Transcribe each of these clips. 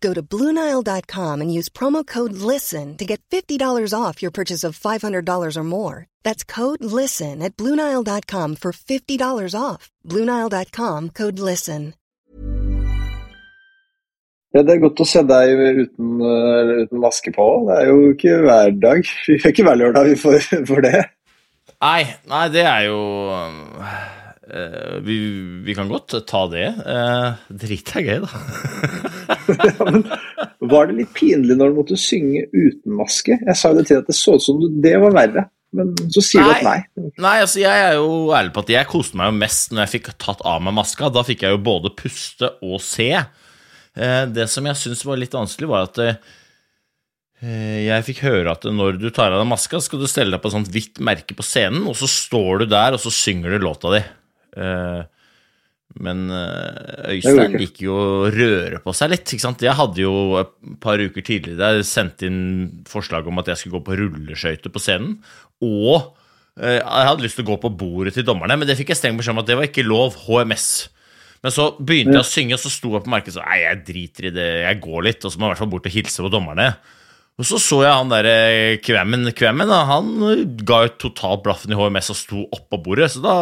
Go to BlueNile.com and use promo code LISTEN to get $50 off your purchase of $500 or more. That's code LISTEN at BlueNile.com for $50 off. BlueNile.com code LISTEN. Ja, det er godt å se deg uten, uh, uten maske på. Det er jo ikke hver dag. Det er ikke hver lørdag vi får, får det. Nei, nei, det er jo uh, vi, vi, kan godt ta det. Uh, drit er gøy, da. ja, men var det litt pinlig når du måtte synge uten maske? Jeg sa jo det til at det så ut som det var verre. Men så sier nei, du at nei. Nei, altså jeg er jo ærlig på at jeg koste meg jo mest når jeg fikk tatt av meg maska. Da fikk jeg jo både puste og se. Eh, det som jeg syntes var litt vanskelig, var at eh, jeg fikk høre at når du tar av deg maska, skal du stelle deg på et sånt hvitt merke på scenen, og så står du der, og så synger du låta di. Eh, men Øystein liker jo å røre på seg litt. Jeg hadde jo et par uker tidligere sendt inn forslag om at jeg skulle gå på rulleskøyter på scenen. Og jeg hadde lyst til å gå på bordet til dommerne, men det fikk jeg streng beskjed om at det var ikke lov. HMS. Men så begynte jeg å synge, og så sto jeg på markedet og sa nei, jeg driter i det, jeg går litt. Og så må jeg i hvert fall bort og hilse på dommerne. Og så så jeg han derre Kvemmen, Kvemmen han ga jo totalt blaffen i HMS og sto oppå bordet. Så da,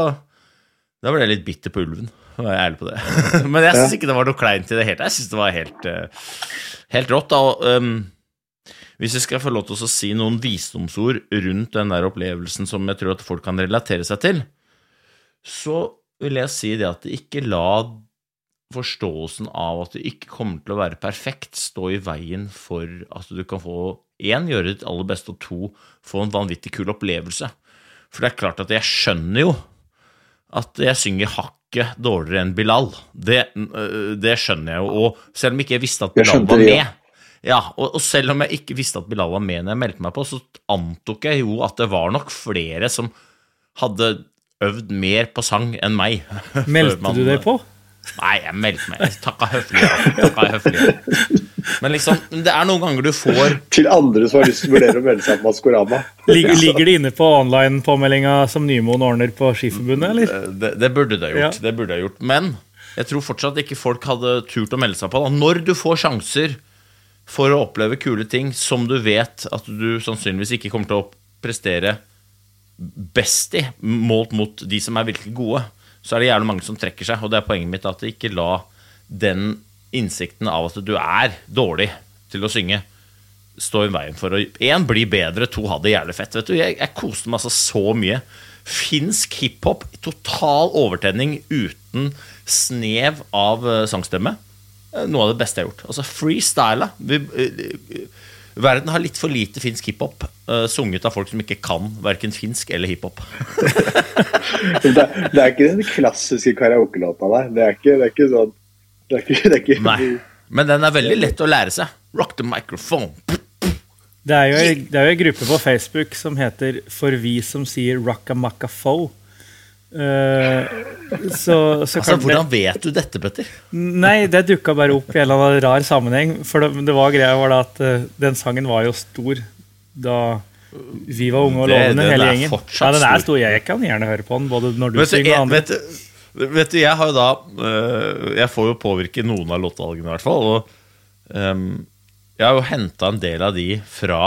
da ble jeg litt bitter på ulven. Var jeg ærlig på det. Men jeg syns ikke det var noe kleint i det hele tatt. Jeg syns det var helt, eh, helt rått. da, um, hvis jeg skal få lov til å si noen visdomsord rundt den der opplevelsen som jeg tror at folk kan relatere seg til, så vil jeg si det at ikke la forståelsen av at du ikke kommer til å være perfekt, stå i veien for at du kan få én, gjøre ditt aller beste, og to, få en vanvittig kul opplevelse. For det er klart at jeg skjønner jo at jeg synger hakket dårligere enn Bilal. Det, det skjønner jeg jo. Og selv om ikke jeg visste at Bilal var med, ja, og, og, selv om jeg ikke visste at Bilal var med når jeg meldte meg på, så antok jeg jo at det var nok flere som hadde øvd mer på sang enn meg. Meldte man, du deg på? Nei, jeg meldte meg. Jeg takka høflig ja. Men liksom, det er noen ganger du får Til andre som har lyst til å vurdere å melde seg på Maskorama. Ligger, ligger det inne på online-påmeldinga som Nymoen ordner på Skiforbundet, eller? Det, det, burde det gjort. Ja. Det burde jeg gjort. Men jeg tror fortsatt ikke folk hadde turt å melde seg på. Da. Når du får sjanser for å oppleve kule ting som du vet at du sannsynligvis ikke kommer til å prestere best i, målt mot de som er virkelig gode, så er det gjerne mange som trekker seg. Og det er poenget mitt at ikke la den innsikten av at du er dårlig til å synge, stå i veien for å én, bli bedre, to, ha det jævlig fett. Vet du, Jeg, jeg koste meg altså så mye. Finsk hiphop, total overtenning uten snev av uh, sangstemme. Eh, noe av det beste jeg har gjort. Altså freestyla. Uh, Verden har litt for lite finsk hiphop, uh, sunget av folk som ikke kan verken finsk eller hiphop. det, det, er ikke den klassiske karaokelåta der. Det er ikke, det er ikke sånn det er ikke, det er ikke, Nei, men den er veldig lett å lære seg. Rock the microphone. Det er, jo, det er jo en gruppe på Facebook som heter For vi som sier rockamacafo. Uh, så, så altså, Hvordan det, vet du dette, Petter? Nei, det dukka bare opp i en eller annen rar sammenheng. For det, det var greia var da at uh, den sangen var jo stor da vi var unge og lovende, hele gjengen. Ja, den er stor. Jeg kan gjerne høre på den, både når du synger og andre. Vet du, vet du, jeg har jo da uh, Jeg får jo påvirke noen av låtvalgene, i hvert fall. Og um, jeg har jo henta en del av de fra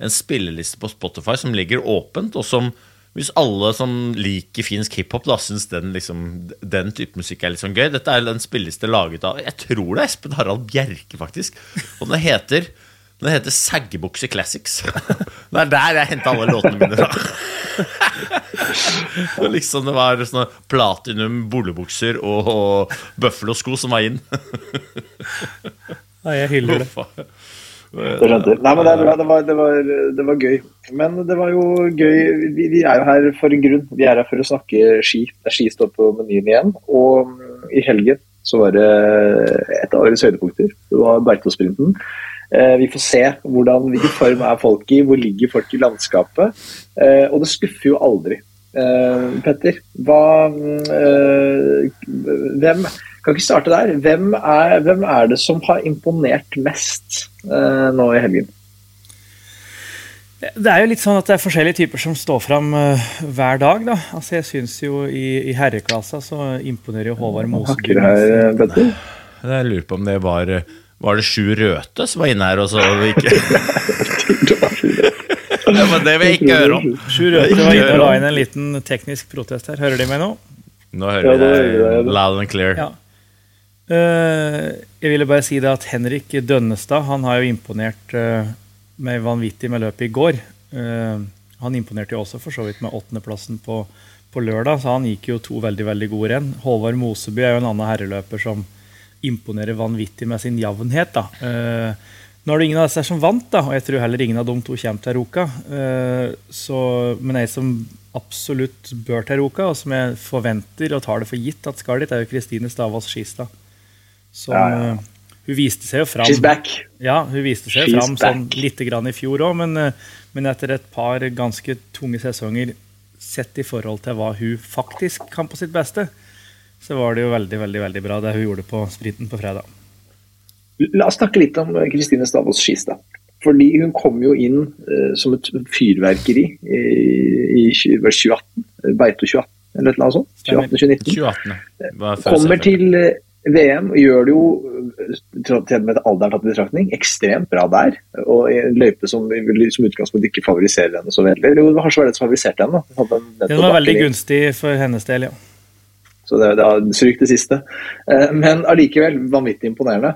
en spilleliste på Spotify som ligger åpent, og som hvis alle som liker finsk hiphop, syns den, liksom, den type musikk er litt sånn gøy Dette er en spilleliste laget av Jeg tror det er Espen Harald Bjerke, faktisk. Og den heter den heter Saggebukse Classics. Det er der jeg henter alle låtene mine fra. liksom det var sånne platinum bollebukser og, og bøffelosko som var inn. Nei, jeg hyller det. Det skjønte. Nei, men det, det, var, det, var, det, var, gøy. Men det var jo gøy vi, vi, er jo her for en grunn. Vi er her for å snakke ski. Ski står på menyen igjen. Og i helgen så var det et av årets høydepunkter. Det var Beitosprinten. Eh, vi får se hvordan, hvilken form er folk i, hvor ligger folk i landskapet. Eh, og det skuffer jo aldri. Eh, Petter, hva Hvem kan ikke starte der. Hvem er, hvem er det som har imponert mest nå i helgen? Det er jo litt sånn at det er forskjellige typer som står fram uh, hver dag. da. Altså Jeg syns jo i, i herreklassa så imponerer jo Håvard Moseby. Jeg lurer på om det var Var det Sju røte som var inne her og så ikke det var det vi ikke høre om. Sju røte var inne og la inn en liten teknisk protest her. Hører de meg nå? Nå hører vi deg loud and clear. Ja. Eh, jeg ville bare si det at Henrik Dønnestad han har jo imponert uh, meg vanvittig med løpet i går. Uh, han imponerte jo også for så vidt med åttendeplassen på, på lørdag, så han gikk jo to veldig veldig gode renn. Håvard Moseby er jo en annen herreløper som imponerer vanvittig med sin jevnhet. Uh, nå er det ingen av disse som vant, da, og jeg tror heller ingen av de to kommer til Roka. Så, men jeg som absolutt bør til Roka, og som jeg forventer og tar det for gitt at skal dit, er jo Kristine Stavås Skistad. Som, ja, ja. Eh, hun viste seg jo fram She's back. Ja, hun viste seg She's fram sånn lite grann i fjor òg, men, eh, men, etter et par ganske tunge sesonger sett i forhold til hva hun faktisk kan på sitt beste, så var det jo veldig veldig, veldig bra det hun gjorde på sprinten på fredag. La oss snakke litt om Kristine Stavås Skistad. Fordi hun kom jo inn uh, som et fyrverkeri i, i 2018. Beito 2018, eller noe sånt. 2018-2019. Kommer til VM gjør det jo, med alderen tatt i betraktning, ekstremt bra der. Og i en løype som, som utgangspunkt ikke favoriserer henne så veldig. Eller kanskje var det som favoriserte henne? Den var veldig gunstig for hennes del, ja. Så det, det har strykt det siste. Eh, men allikevel vanvittig imponerende.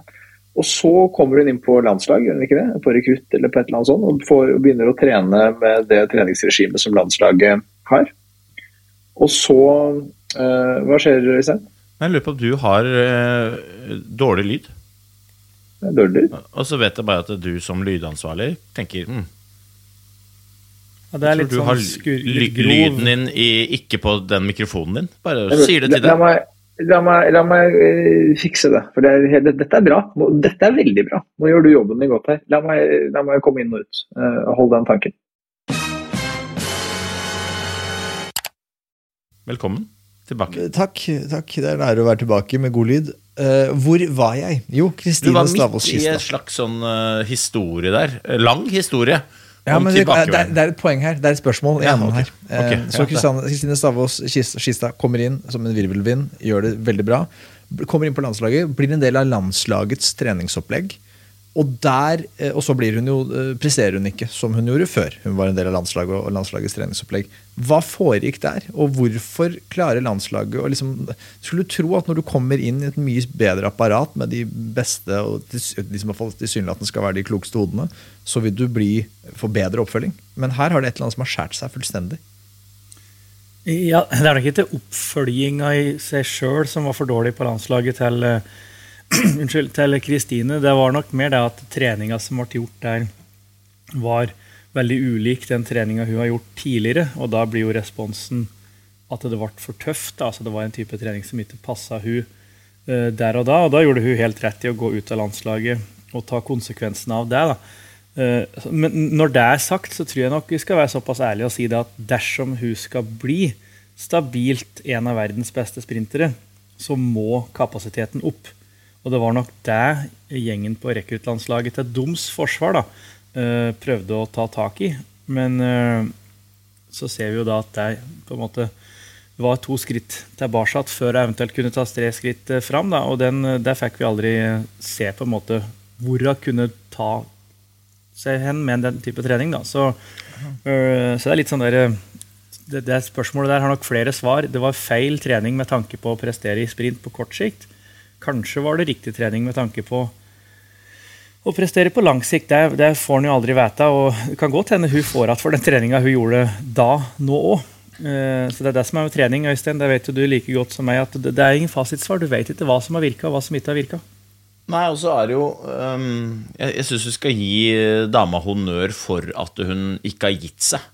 Og så kommer hun inn på landslag, gjør hun ikke det? På rekrutt eller på et eller annet sånt, og, får, og begynner å trene med det treningsregimet som landslaget har. Og så uh, Hva skjer, Øystein? Jeg lurer på om du har uh, dårlig lyd. Dårlig lyd? Og så vet jeg bare at du som lydansvarlig tenker mm, ja, det er litt sånn skur, lyden din i, ikke på den mikrofonen din. Bare sier det til deg. La meg, la meg, la meg uh, fikse det. For det er, det, dette er bra. Dette er veldig bra. Nå gjør du jobben din godt her. La meg, la meg komme inn og ut. Uh, hold den tanken. Velkommen tilbake. Takk. takk. Det er en ære å være tilbake med god lyd. Uh, hvor var jeg? Jo, Kristine Stavås Kista. Du var midt i en slags sånn uh, historie der. Lang historie. Ja, men det, det, er, det, er et poeng her. Det er et spørsmål ja, okay. her. Okay, uh, så Kristine Stavås Skistad kommer inn som en virvelvind, gjør det veldig bra. Kommer inn på landslaget, blir en del av landslagets treningsopplegg. Og, der, eh, og så hun jo, eh, presterer hun ikke som hun gjorde før. Hun var en del av landslaget og landslagets treningsopplegg. Hva foregikk der, og hvorfor klarer landslaget å liksom Skulle tro at når du kommer inn i et mye bedre apparat med de beste og de som tilsynelatende skal være de klokeste hodene, så vil du bli, få bedre oppfølging. Men her har det et eller annet som har skåret seg fullstendig. Ja, Det er nok ikke oppfølginga i seg sjøl som var for dårlig på landslaget til eh, unnskyld, til Kristine. Det var nok mer det at treninga som ble gjort der, var veldig ulik den treninga hun har gjort tidligere. Og da blir jo responsen at det ble for tøft. Altså det var en type trening som ikke passa hun uh, der og da. Og da gjorde hun helt rett i å gå ut av landslaget og ta konsekvensen av det. da. Uh, men når det er sagt, så tror jeg nok vi skal være såpass ærlige og si det at dersom hun skal bli stabilt en av verdens beste sprintere, så må kapasiteten opp. Og det var nok det gjengen på rekruttlandslaget til Doms forsvar da, eh, prøvde å ta tak i. Men eh, så ser vi jo da at det på en måte var to skritt tilbake før jeg eventuelt kunne ta tre skritt eh, fram. Da, og den, der fikk vi aldri se på en måte hvor hun kunne ta seg hen med den type trening. Da. Så, så det er litt sånn der, det, det spørsmålet der har nok flere svar. Det var feil trening med tanke på å prestere i sprint på kort sikt. Kanskje var det riktig trening med tanke på å prestere på lang sikt. Det, det får en jo aldri vite. Og det kan godt hende hun får igjen for den treninga hun gjorde da, nå òg. Eh, så Det er det som er med trening. Øystein, det vet du like godt som meg, at det er ingen fasitsvar. Du vet ikke hva som har virka, og hva som ikke har virka. Nei, og så er det jo um, Jeg, jeg syns vi skal gi dama honnør for at hun ikke har gitt seg.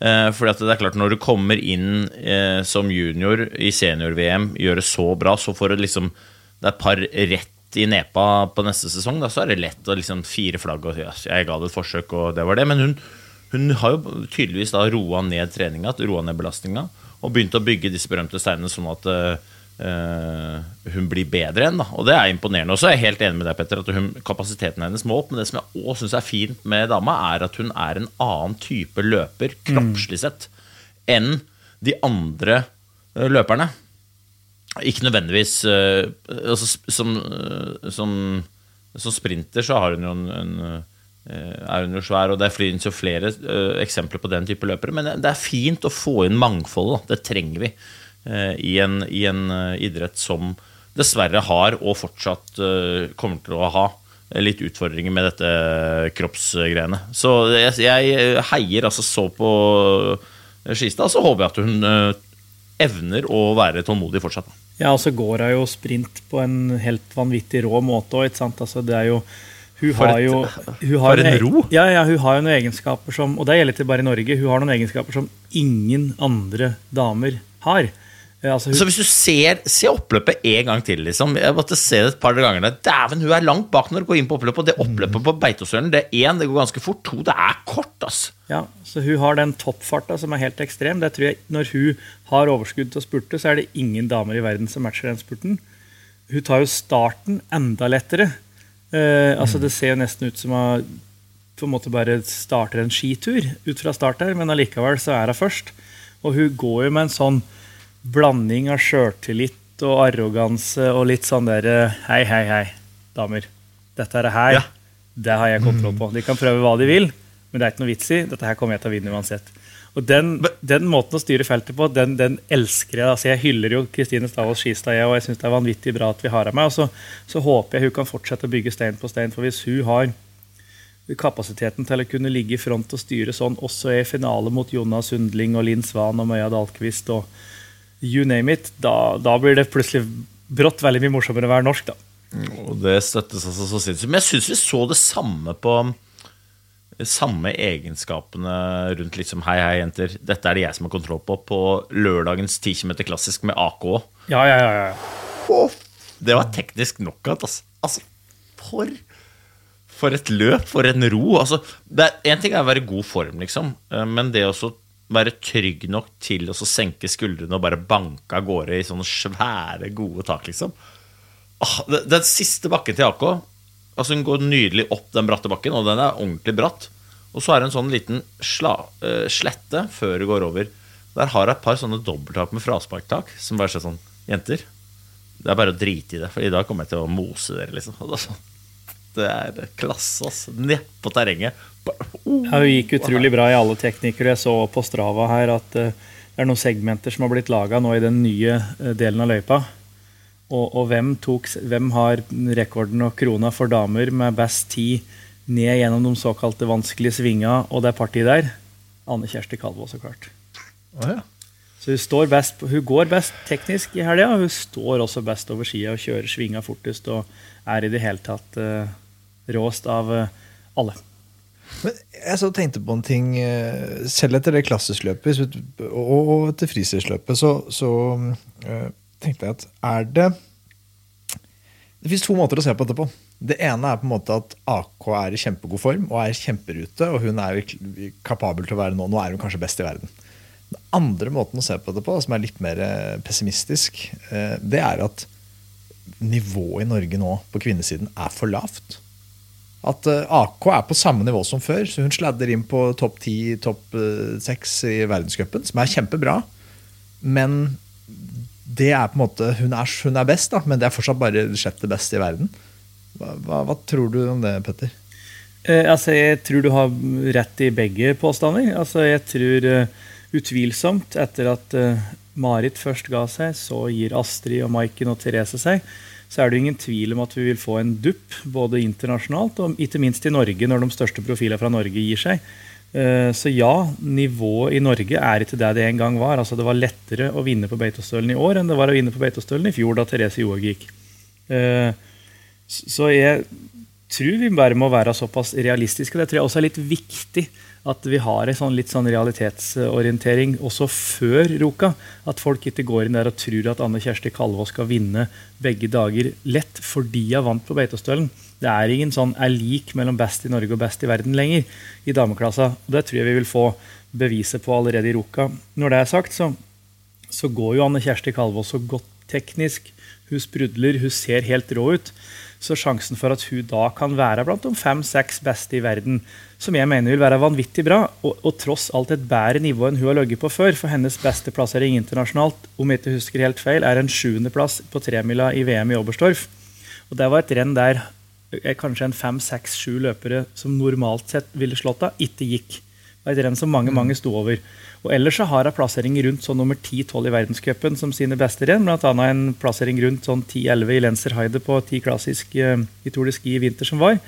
Uh, fordi at det er klart Når du kommer inn uh, som junior i senior-VM, gjør det så bra, så får du liksom Det er et par rett i nepa på neste sesong, da, så er det lett å liksom fire flagg og yes, jeg ga det et forsøk, og det var det. Men hun, hun har jo tydeligvis da roa ned treninga, roa ned belastninga, og begynt å bygge disse berømte steinene sånn at uh, hun blir bedre enn. da Og det er imponerende. Og så er jeg helt enig med deg, Petter, at hun, kapasiteten hennes må opp. Men det som jeg òg syns er fint med dama, er at hun er en annen type løper, kroppslig sett, enn de andre uh, løperne. Ikke nødvendigvis uh, altså, som, som, som, sprinter så har hun jo en, en er hun jo svær, og Det finnes jo flere eksempler på den type løpere. Men det er fint å få inn mangfoldet. Det trenger vi. uh, i en, i en, uh, idrett som dessverre har, og fortsatt eh, kommer til å ha, litt utfordringer med dette kroppsgreiene. Så jeg, jeg heier altså så på Skistad, så håper jeg at hun evner å være tålmodig fortsatt. Ja, og så går hun jo sprint på en helt vanvittig rå måte òg, Altså, det er jo hun for, et, jo, hun for en ro! Ja, ja, hun har jo noen egenskaper som Og det gjelder ikke bare i Norge. Hun har noen egenskaper som ingen andre damer har. Ja, altså hun... Så hvis du ser Se oppløpet en gang til, liksom. Jeg måtte se det et par ganger. Dæven, hun er langt bak når du går inn på oppløpet. Og det oppløpet på Beitostølen, det er én, det går ganske fort. To, det er kort, altså. Ja, så hun har den toppfarta som er helt ekstrem. Det tror jeg Når hun har overskudd til å spurte, så er det ingen damer i verden som matcher den spurten. Hun tar jo starten enda lettere. Eh, altså Det ser jo nesten ut som hun på en måte bare starter en skitur ut fra start her, men allikevel så er hun først. Og hun går jo med en sånn blanding av sjøltillit og arroganse og litt sånn der Hei, hei, hei, damer. Dette er det her, ja. det har jeg kontroll på. De kan prøve hva de vil, men det er ikke noe vits i. Dette her kommer jeg til å vinne uansett. Og den, den måten å styre feltet på, den, den elsker jeg. Altså, jeg hyller jo Kristine Stavås Skistad, og jeg syns det er vanvittig bra at vi har henne med. Og så, så, håper jeg hun kan fortsette å bygge stein på stein. For hvis hun har kapasiteten til å kunne ligge i front og styre sånn også i finale mot Jonas Sundling og Linn Svan og Møya Dahlqvist og you name it, da, da, blir det plutselig brått veldig mye morsommere å være norsk, da. Og det støttes altså så sinnssykt. Men jeg syns vi så det samme på samme egenskapene rundt liksom Hei, hei, jenter, dette er det jeg som har kontroll på, på lørdagens 10 km klassisk med AK. Ja, ja, ja, ja. det var teknisk knockout, altså. altså for, for et løp, for en ro. Altså, Én ting er å være i god form, liksom, eh, men det å være trygg nok til å senke skuldrene og bare banke av gårde i sånne svære, gode tak, liksom. Åh, den siste bakken til AK altså Hun går nydelig opp den bratte bakken, og den er ordentlig bratt. Og så er det en sånn liten sla, uh, slette før det går over. Der har jeg et par sånne dobbelttak med frasparktak som bare ser sånn Jenter, det er bare å drite i det, for i dag kommer jeg til å mose dere, liksom. Det er, klasse, altså. Nedpå terrenget. Ja, hun gikk utrolig bra i alle teknikker. Jeg så på Strava her at uh, det er noen segmenter som har blitt laga nå i den nye uh, delen av løypa. Og, og hvem, tok, hvem, har rekorden og krona for damer med best tid ned gjennom de såkalte vanskelige svinga og det partiet der? Anne Kjersti Kalvå, så klart. Oh, ja. Så hun, best, hun, går best teknisk i helga. Hun står også best over skia og kjører svinga fortest og er i det hele tatt uh, råst av alle. Men jeg så tenkte på en ting eh, Selv etter det klassisløpet og etter fristilsløpet, så, så øh, tenkte jeg at er det Det fins to måter å se på dette på. Det ene er på en måte at AK er i kjempegod form og er kjemperute. Og hun er kapabel til å være nå. Nå er hun kanskje best i verden. Den andre måten å se på det på, som er litt mer eh, pessimistisk, det er at nivået i Norge nå på kvinnesiden er for lavt at eh, AK er på samme nivå som før. så Hun sladder inn på topp 10, topp 6 eh, i verdenscupen, som er kjempebra. Men det er på en måte, hun er, hun er best, da, men det er fortsatt bare sjette beste i verden. Hva, hva, hva, tror du om det, Petter? Eh, altså, jeg tror du har rett i begge påstander. Altså, jeg tror uh, utvilsomt, etter at uh, Marit først ga seg, så gir Astrid og Maiken og Therese seg så er det ingen tvil om at vi vil få en dupp, både internasjonalt og ikke minst i Norge, når de største profilene fra Norge gir seg. Så ja, nivået i Norge er ikke det det en gang var. Altså Det var lettere å vinne på Beitostølen i år enn det var å vinne på Beitostølen i fjor, da Therese Johaug gikk. Så jeg tror vi bare må være såpass realistiske. Det tror jeg også er litt viktig at vi har en sånn litt sånn realitetsorientering også før Roka. At folk ikke går inn der og tror at Anne Kjersti Kalvå skal vinne begge dager lett fordi hun vant på Beitostølen. Det er ingen sånn er lik mellom best i Norge og best i verden lenger i dameklassa. og Det tror jeg vi vil få beviset på allerede i Roka. Når det er sagt, så, så går jo Anne Kjersti Kalvå så godt teknisk. Hun sprudler, hun ser helt rå ut. Så sjansen for at hun da kan være blant de fem-seks beste i verden, som jeg mener vil være vanvittig bra, og, og tross alt et bedre nivå enn hun har ligget på før, for hennes beste plassering internasjonalt, om jeg ikke husker helt feil, er en sjuendeplass på tremila i VM i Oberstdorf. Og det var et renn der eh, kanskje en fem-seks-sju løpere som normalt sett ville slått av, ikke gikk. Det var et renn som mange, mange sto over. Og Ellers så har hun plasseringer rundt sånn nummer 10-12 i verdenscupen som sine beste renn. Bl.a. en plassering rundt sånn 10-11 i Lenserheide på 10 klassisk uh, i Tour de Ski i vinter som var.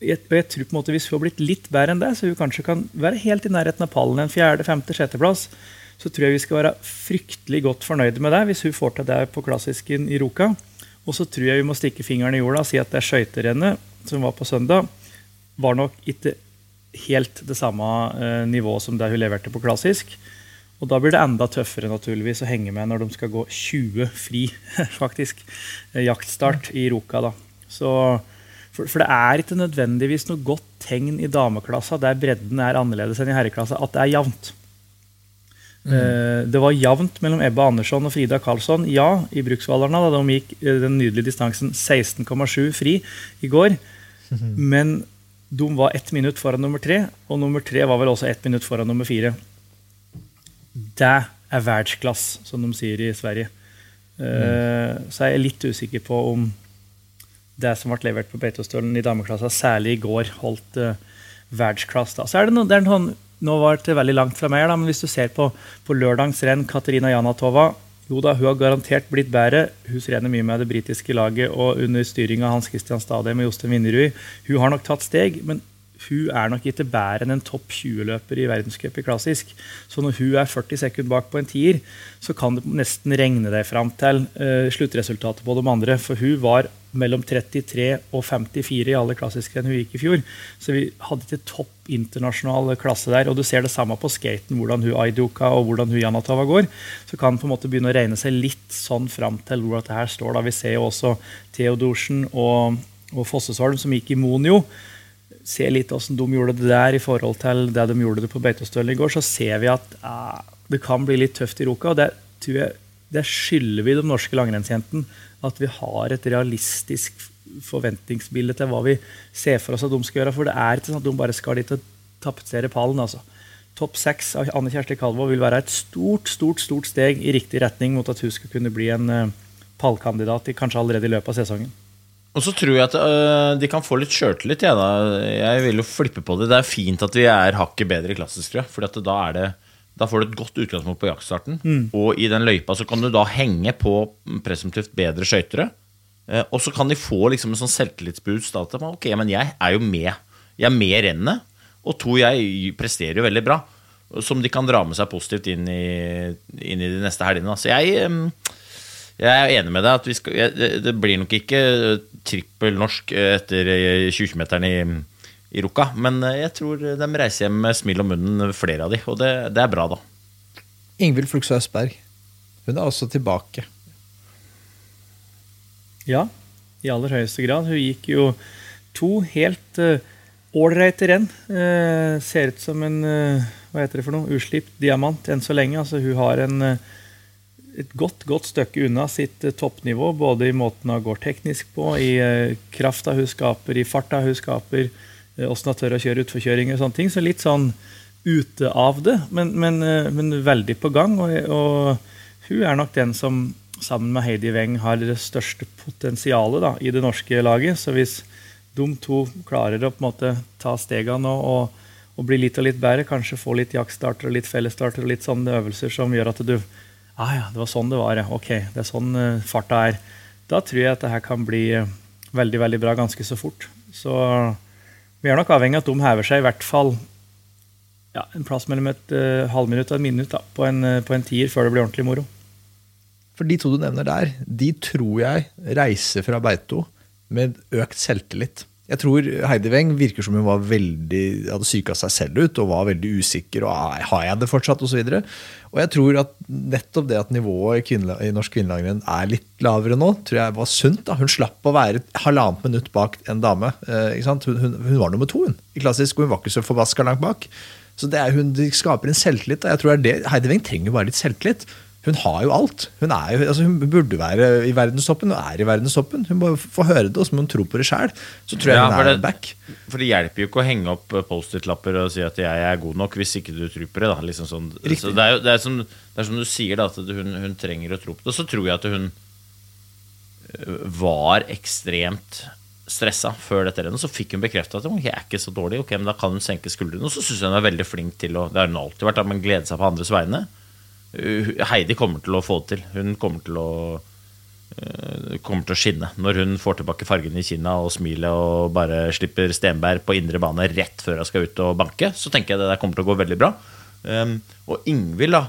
Jeg, jeg, tror på en måte Hvis hun har blitt litt bedre enn det, så hun kanskje kan være helt i nærheten av pallen, en fjerde, femte, sjetteplass, så tror jeg vi skal være fryktelig godt fornøyde med det hvis hun får til det på klassisken i Roka. Og så tror jeg vi må stikke fingeren i jorda og si at det skøyterennet som var på søndag, var nok ikke helt det samme eh, nivået som det hun leverte på klassisk. Og da blir det enda tøffere naturligvis å henge med når de skal gå 20 fri, faktisk, eh, jaktstart i Ruka. da. Så, for, for, det er ikke nødvendigvis noe godt tegn i dameklassa der bredden er annerledes enn i herreklassa, at det er jevnt. Mm. Uh, det var jevnt mellom Ebba Andersson og Frida Karlsson, ja, i Bruksvallarna. da de gikk den nydelige distansen 16,7 fri i går. Mm. Men de var ett minutt foran nummer tre, og nummer tre var vel også ett minutt foran nummer fire. Det er verdensklasse, som de sier i Sverige. Mm. så er jeg litt usikker på om det som ble levert på Beitostølen i dameklassa, særlig i går, holdt uh, verdensklasse. Så er det, no, det er noen, nå var det veldig langt fra meg, da, men hvis du ser på, på lørdagens renn, Katarina Janatova jo da, hun har garantert blitt bedre. Hun trener mye med det britiske laget og under styring av Hans Christian Stadheim og Jostein Vinnerud. Hun har nok tatt steg, men hun er nok ikke bedre enn en topp 20-løper i verdenscup i klassisk. Så når hun er 40 sekunder bak på en tier, så kan det nesten regne deg fram til uh, sluttresultatet på de andre. For hun var mellom 33 og 54 i alle klassiske hun gikk i fjor. Så vi hadde ikke topp internasjonal klasse der. Og du ser det samme på skaten, hvordan hun Aiduka og hvordan hun Janatova går. Så kan på en måte begynne å regne seg litt sånn fram til hvor det her står. Da. Vi ser jo også Theodorsen og, og Fossesholm som gikk i Monio. Se litt hvordan de gjorde det der i forhold til det de gjorde det på Beitostølen i går. Så ser vi at ah, det kan bli litt tøft i Ruka. og det tror jeg det skylder vi de norske langrennsjentene at vi har et realistisk forventningsbilde til hva vi ser for oss at de skal gjøre. For det er ikke sånn at de bare skal dit og tapetsere pallen. altså. Topp seks av Anne Kjersti Kalvå vil være et stort stort, stort steg i riktig retning mot at hun skal kunne bli en uh, pallkandidat kanskje allerede i løpet av sesongen. Og så tror jeg at uh, de kan få litt sjøltillit. Ja, jeg vil jo flippe på det. Det er fint at vi er hakket bedre i klassisk, tror jeg. For da er det da får du et godt utgangspunkt på jaktstarten. Mm. Og i den løypa så kan du da henge på presumptivt bedre skøytere. Eh, og så kan de få liksom en sånn selvtillitsboost. At ok, men jeg er jo med. Jeg er med i rennet. Og to, jeg presterer jo veldig bra. Som de kan dra med seg positivt inn i, inn i de neste helgene. Så jeg, jeg er enig med deg. at skal, Det blir nok ikke trippel norsk etter 20-meteren i i Ruka. Men eh, jeg tror de reiser hjem med smil om munnen, flere av de, og det, det er bra, da. Ingvild Flugstad Østberg. Hun er også tilbake. Ja, i aller høyeste grad. Hun gikk jo to helt ålreite uh, renn. Uh, ser ut som en uh, hva heter det for noe, uslipt diamant enn så lenge. Altså, hun har en, et godt godt stykke unna sitt toppnivå, både i måten hun går teknisk på, i krafta hun skaper, i farta hun skaper. Åssen jeg tør å kjøre utforkjøringer og sånne ting. Så litt sånn ute av det, men, men, eh, men veldig på gang. Og, og, hun er nok den som sammen med Heidi Weng har det største potensialet da, i det norske laget. Så hvis de to klarer å på en måte ta stegene og, og, og bli litt og litt bedre, kanskje få litt jaktstarter og litt fellesstarter og litt sånne øvelser som gjør at du ah ja, det var sånn det var, ja. Ok, det er sånn uh, farta er. Da tror jeg at det her kan bli veldig, veldig bra ganske så fort. Så vi er nok avhengig av at de hever seg i hvert fall ja, en plass mellom et uh, halvminutt og et minutt da, på, en, på en tier før det blir ordentlig moro. For de to du nevner der, de tror jeg reiser fra Beito med økt selvtillit. Jeg tror Heidi Weng virker som hun var veldig, hadde psyka seg selv ut og var veldig usikker. og Har jeg det fortsatt? Og, så videre. og jeg tror at nettopp det at nivået i, i norsk kvinnelangrenn er litt lavere nå, tror jeg var sunt. da. Hun slapp å være et halvannet minutt bak en dame. Eh, hun, hun, hun, var nummer to hun, i klassisk, og hun var ikke så forbaska langt bak. Så det, er, hun, det skaper en selvtillit. Da. Jeg tror det, Heidi Weng trenger bare litt selvtillit hun har jo alt. Hun, jo, altså hun, burde være i verdenstoppen og er i verdenstoppen. Hun må få høre det, og så må hun tro på det sjæl. Så tror jeg ja, hun er det, back. For det hjelper jo ikke å henge opp Post-It-lapper og si at jeg er god nok, hvis ikke du tror på det. Liksom sånn. så det, er jo, det, er som, det er som du sier, da, at hun, hun, trenger å tro på det. Og så tror jeg at hun øh, var ekstremt stressa før dette rennet. Så fikk hun bekrefta at hun er ikke så dårlig. Ok, men Da kan hun senke skuldrene. Og så syns jeg hun er veldig flink til å Det har hun alltid vært, men glede seg på andres vegne. Heidi kommer til å få det til. Hun kommer til å eh, kommer til å skinne når hun får tilbake fargene i kinna og smilet og bare slipper Stenberg på indre bane rett før hun skal ut og banke. Så tenker jeg det der kommer til å gå veldig bra. Um, og Ingvild, da.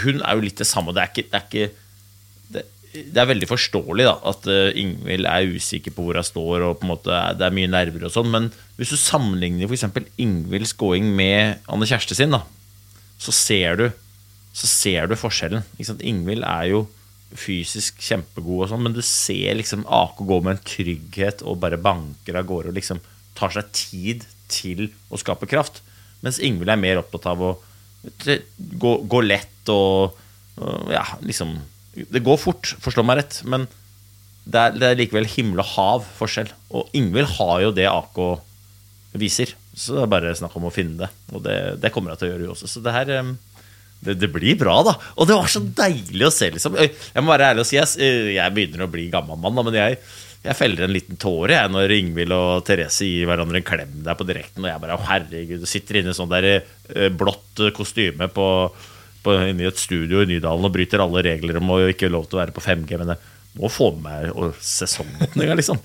Hun er jo litt det samme. Det er, ikke, det er, ikke, det, er veldig forståelig da, at Ingvild er usikker på hvor hun står, og på en måte det er mye nerver og sånn. Men hvis du sammenligner f.eks. Ingvilds gåing med Anne Kjerste sin, da, så ser du så ser du forskjellen. Ingvild er jo fysisk kjempegod, og sånn, men du ser liksom AK gå med en trygghet og bare banker av gårde og liksom tar seg tid til å skape kraft. Mens Ingvild er mer opptatt av å gå, gå lett og, og, Ja, liksom Det går fort, forstå meg rett, men det er, det er likevel himmel og hav forskjell. Og Ingvild har jo det AK viser. Så det er bare snakk om å finne det. Og det, det kommer jeg til å gjøre, også. Så det her det, det, blir bra, da. Og det var så deilig å se. liksom Jeg må være ærlig og si jeg, jeg begynner å bli gammel mann, da, men jeg, jeg feller en liten tåre jeg, når Ingvild og Therese gir hverandre en klem der på direkten. Og jeg bare herregud, sitter inne i sånn der blått kostyme på, på, inne et studio i Nydalen og bryter alle regler om å ikke lov til å være på 5G. Men jeg må få med meg sesongåpninga, liksom.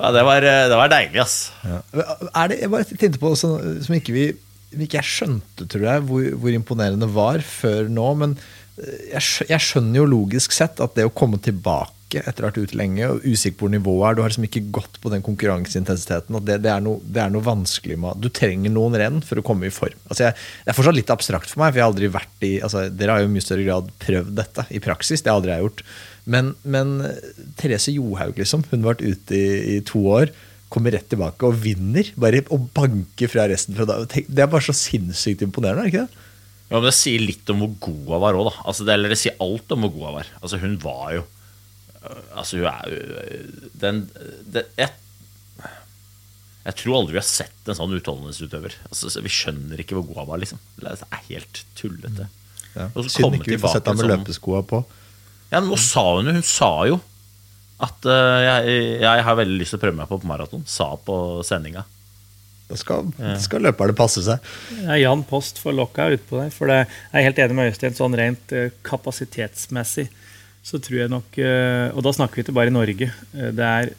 Ja, det var, det var deilig, ass. Ja. Er det, jeg bare tenkte på, som ikke vi ikke jeg skjønte, tror jeg, hvor, hvor imponerende var før nå. Men jeg, jeg, skjønner jo logisk sett at det å komme tilbake etter å ha vært ute lenge og usikker på hvor nivået er Du har liksom ikke gått på den konkurranseintensiteten. at det, det, er noe, det, er noe, vanskelig med Du trenger noen renn for å komme i form. Altså jeg, det er fortsatt litt abstrakt for meg, for jeg har aldri vært i altså Dere har jo i mye større grad prøvd dette i praksis. Det har aldri jeg gjort. Men, men Therese Johaug, liksom, hun har vært ute i, i to år kommer rett tilbake og vinner. Bare Og banker fra resten. Fra det er bare så sinnssykt imponerende. er ikke det? Ja, men Det sier litt om hvor god hun var òg, da. Altså, det, eller det sier alt om hvor god hun var. Altså, hun var jo øh, Altså, hun er jo den det, jeg, jeg, tror aldri vi har sett en sånn utholdenhetsutøver. Altså, vi skjønner ikke hvor god hun var, liksom. Det er helt tullete. Ja. Synd ikke vi får sett henne med sånn, løpeskoa på. Ja, men Nå sa hun Hun sa jo at uh, jeg, jeg, har veldig lyst til å prøve meg på maraton. Sa på sendinga. Da skal, skal løperne passe seg. Ja, Jan Post får lokka utpå der. For det, jeg er helt enig med Øystein. Sånn rent uh, kapasitetsmessig så tror jeg nok uh, Og da snakker vi ikke bare i Norge. det er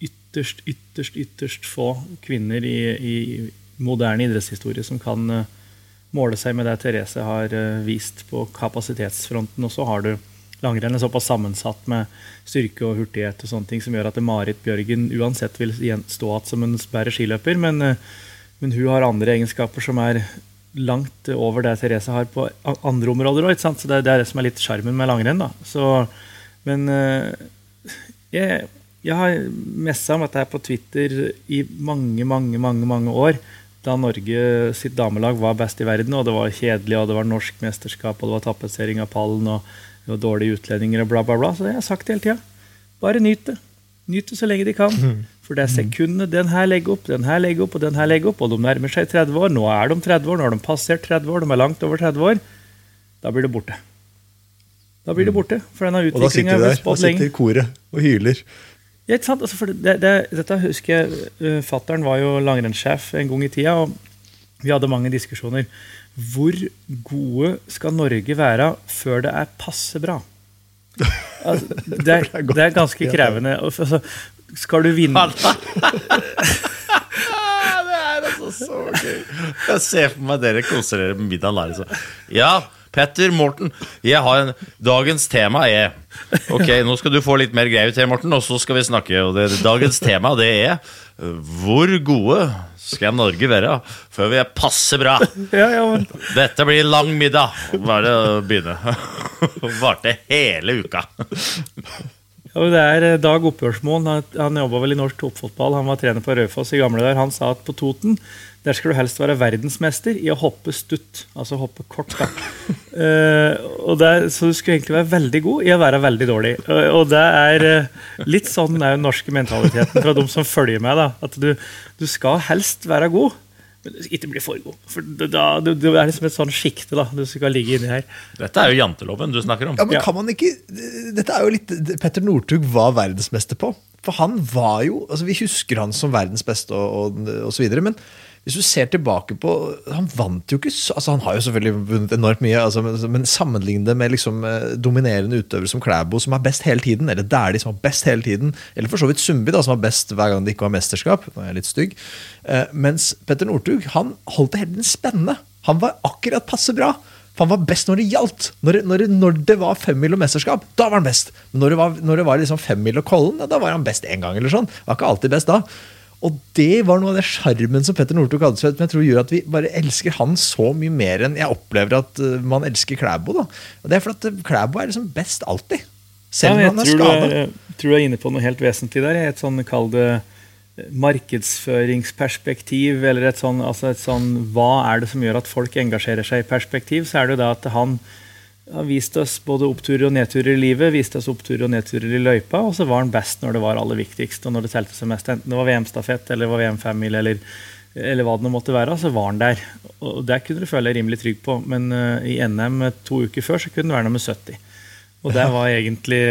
ytterst, ytterst, ytterst få kvinner i, i moderne idrettshistorie som kan måle seg med det Therese har vist på kapasitetsfronten. Og så har du langrenn er såpass sammensatt med styrke og hurtighet og sånne ting som gjør at Marit Bjørgen uansett vil stå igjen som en bedre skiløper. Men, eh, men, hun har andre egenskaper som er langt over det Therese har på andre områder òg. Så det, det, er det som er litt sjarmen med langrenn. da. Så, men eh, jeg, jeg har messa om dette her på Twitter i mange, mange, mange, mange år. Da Norge sitt damelag var best i verden, og det var kjedelig, og det var norsk mesterskap, og det var tapetsering av pallen. og og dårlige utlendinger og bla, bla, bla. Så det har jeg sagt hele tida. Bare nyt det. Nyt det så lenge de kan. For det er sekundene den her legger opp, den her legger opp, og den her legger opp, og de nærmer seg 30 år. Nå er de 30 år, nå har de passert 30 år, de er langt over 30 år. Da blir det borte. Da blir det borte. For denne og da sitter de der, da sitter koret og hyler. Ja, ikke sant? Altså, det, det, dette husker jeg uh, Fattern var jo langrennssjef en gang i tida, og vi hadde mange diskusjoner. Hvor gode skal Norge være før det er passe bra? Altså, det, er, det, er, ganske krevende. Altså, skal du vinne Det er altså så Jeg ser for meg dere koser dere med middagen der. Så. Ja, Petter, Morten, jeg har en, dagens tema er Ok, nå skal du få litt mer greier til, Morten, og så skal vi snakke. Og det, dagens tema det er Hvor gode skal Norge være før vi er passe bra? Ja, ja, men... Dette blir lang middag. Bare å begynne. Varte hele uka. Ja, det er eh, Dag Oppgjørsmoen. Han, han jobba vel i norsk toppfotball. Han var trener på Raufoss i gamle der. Han sa at på Toten der skal du helst være verdensmester i å hoppe stutt. Altså hoppe kort. da. uh, der, så du skulle egentlig være veldig god i å være veldig dårlig. Uh, og det er uh, litt sånn er den norske mentaliteten fra de som følger med. da, At du, du skal helst være god men ikke bli for god. For da, det, du, er liksom et sånn sjikte du skal ligge inni her. Dette er jo janteloven du snakker om. Ja, men kan man ikke, Dette er jo litt Petter Northug var verdensmester på. For han var jo altså Vi husker han som verdens beste og, og, og så videre, men hvis du ser tilbake på Han vant jo ikke altså Han har jo selvfølgelig vunnet enormt mye, altså, men sammenligne det med liksom, eh, dominerende utøvere som Klæbo, som er best hele tiden, eller Dæhlie, som er best hele tiden, eller for så vidt Sundby, som er best hver gang det ikke var mesterskap. Nå er jeg litt stygg. Eh, mens Petter Northug han holdt det hele tiden spennende. Han var akkurat passe bra. For han var best når det gjaldt. Når, når, når det var femmil og mesterskap, da var han best. Men når det var, når det var liksom femmil og Kollen, da var han best én gang. eller sånn. Var ikke alltid best da. Og det var noe av det sjarmen som Petter Northug hadde, som jeg tror gjør at vi bare elsker han så mye mer enn jeg opplever at uh, man elsker Klæbo. da. Og Det er fordi Klæbo er liksom best alltid. Selv om ja, han er skada. Jeg tror du er inne på noe helt vesentlig der. Et sånn, kall det eh, markedsføringsperspektiv, eller et sånn, altså et sånn Hva er det som gjør at folk engasjerer seg i perspektiv? Så er det jo da at han har vist oss både oppturer og nedturer i livet, viste oss oppturer og nedturer i løypa, og så var han best når det var aller viktigst, og når det telte seg mest. Enten det var VM-stafett eller var VM-family eller, eller, hva det nå måtte være, så var han der. Og Der kunne du føle deg rimelig trygg på, men uh, i NM to uker før så kunne det være nummer 70. Og det var egentlig,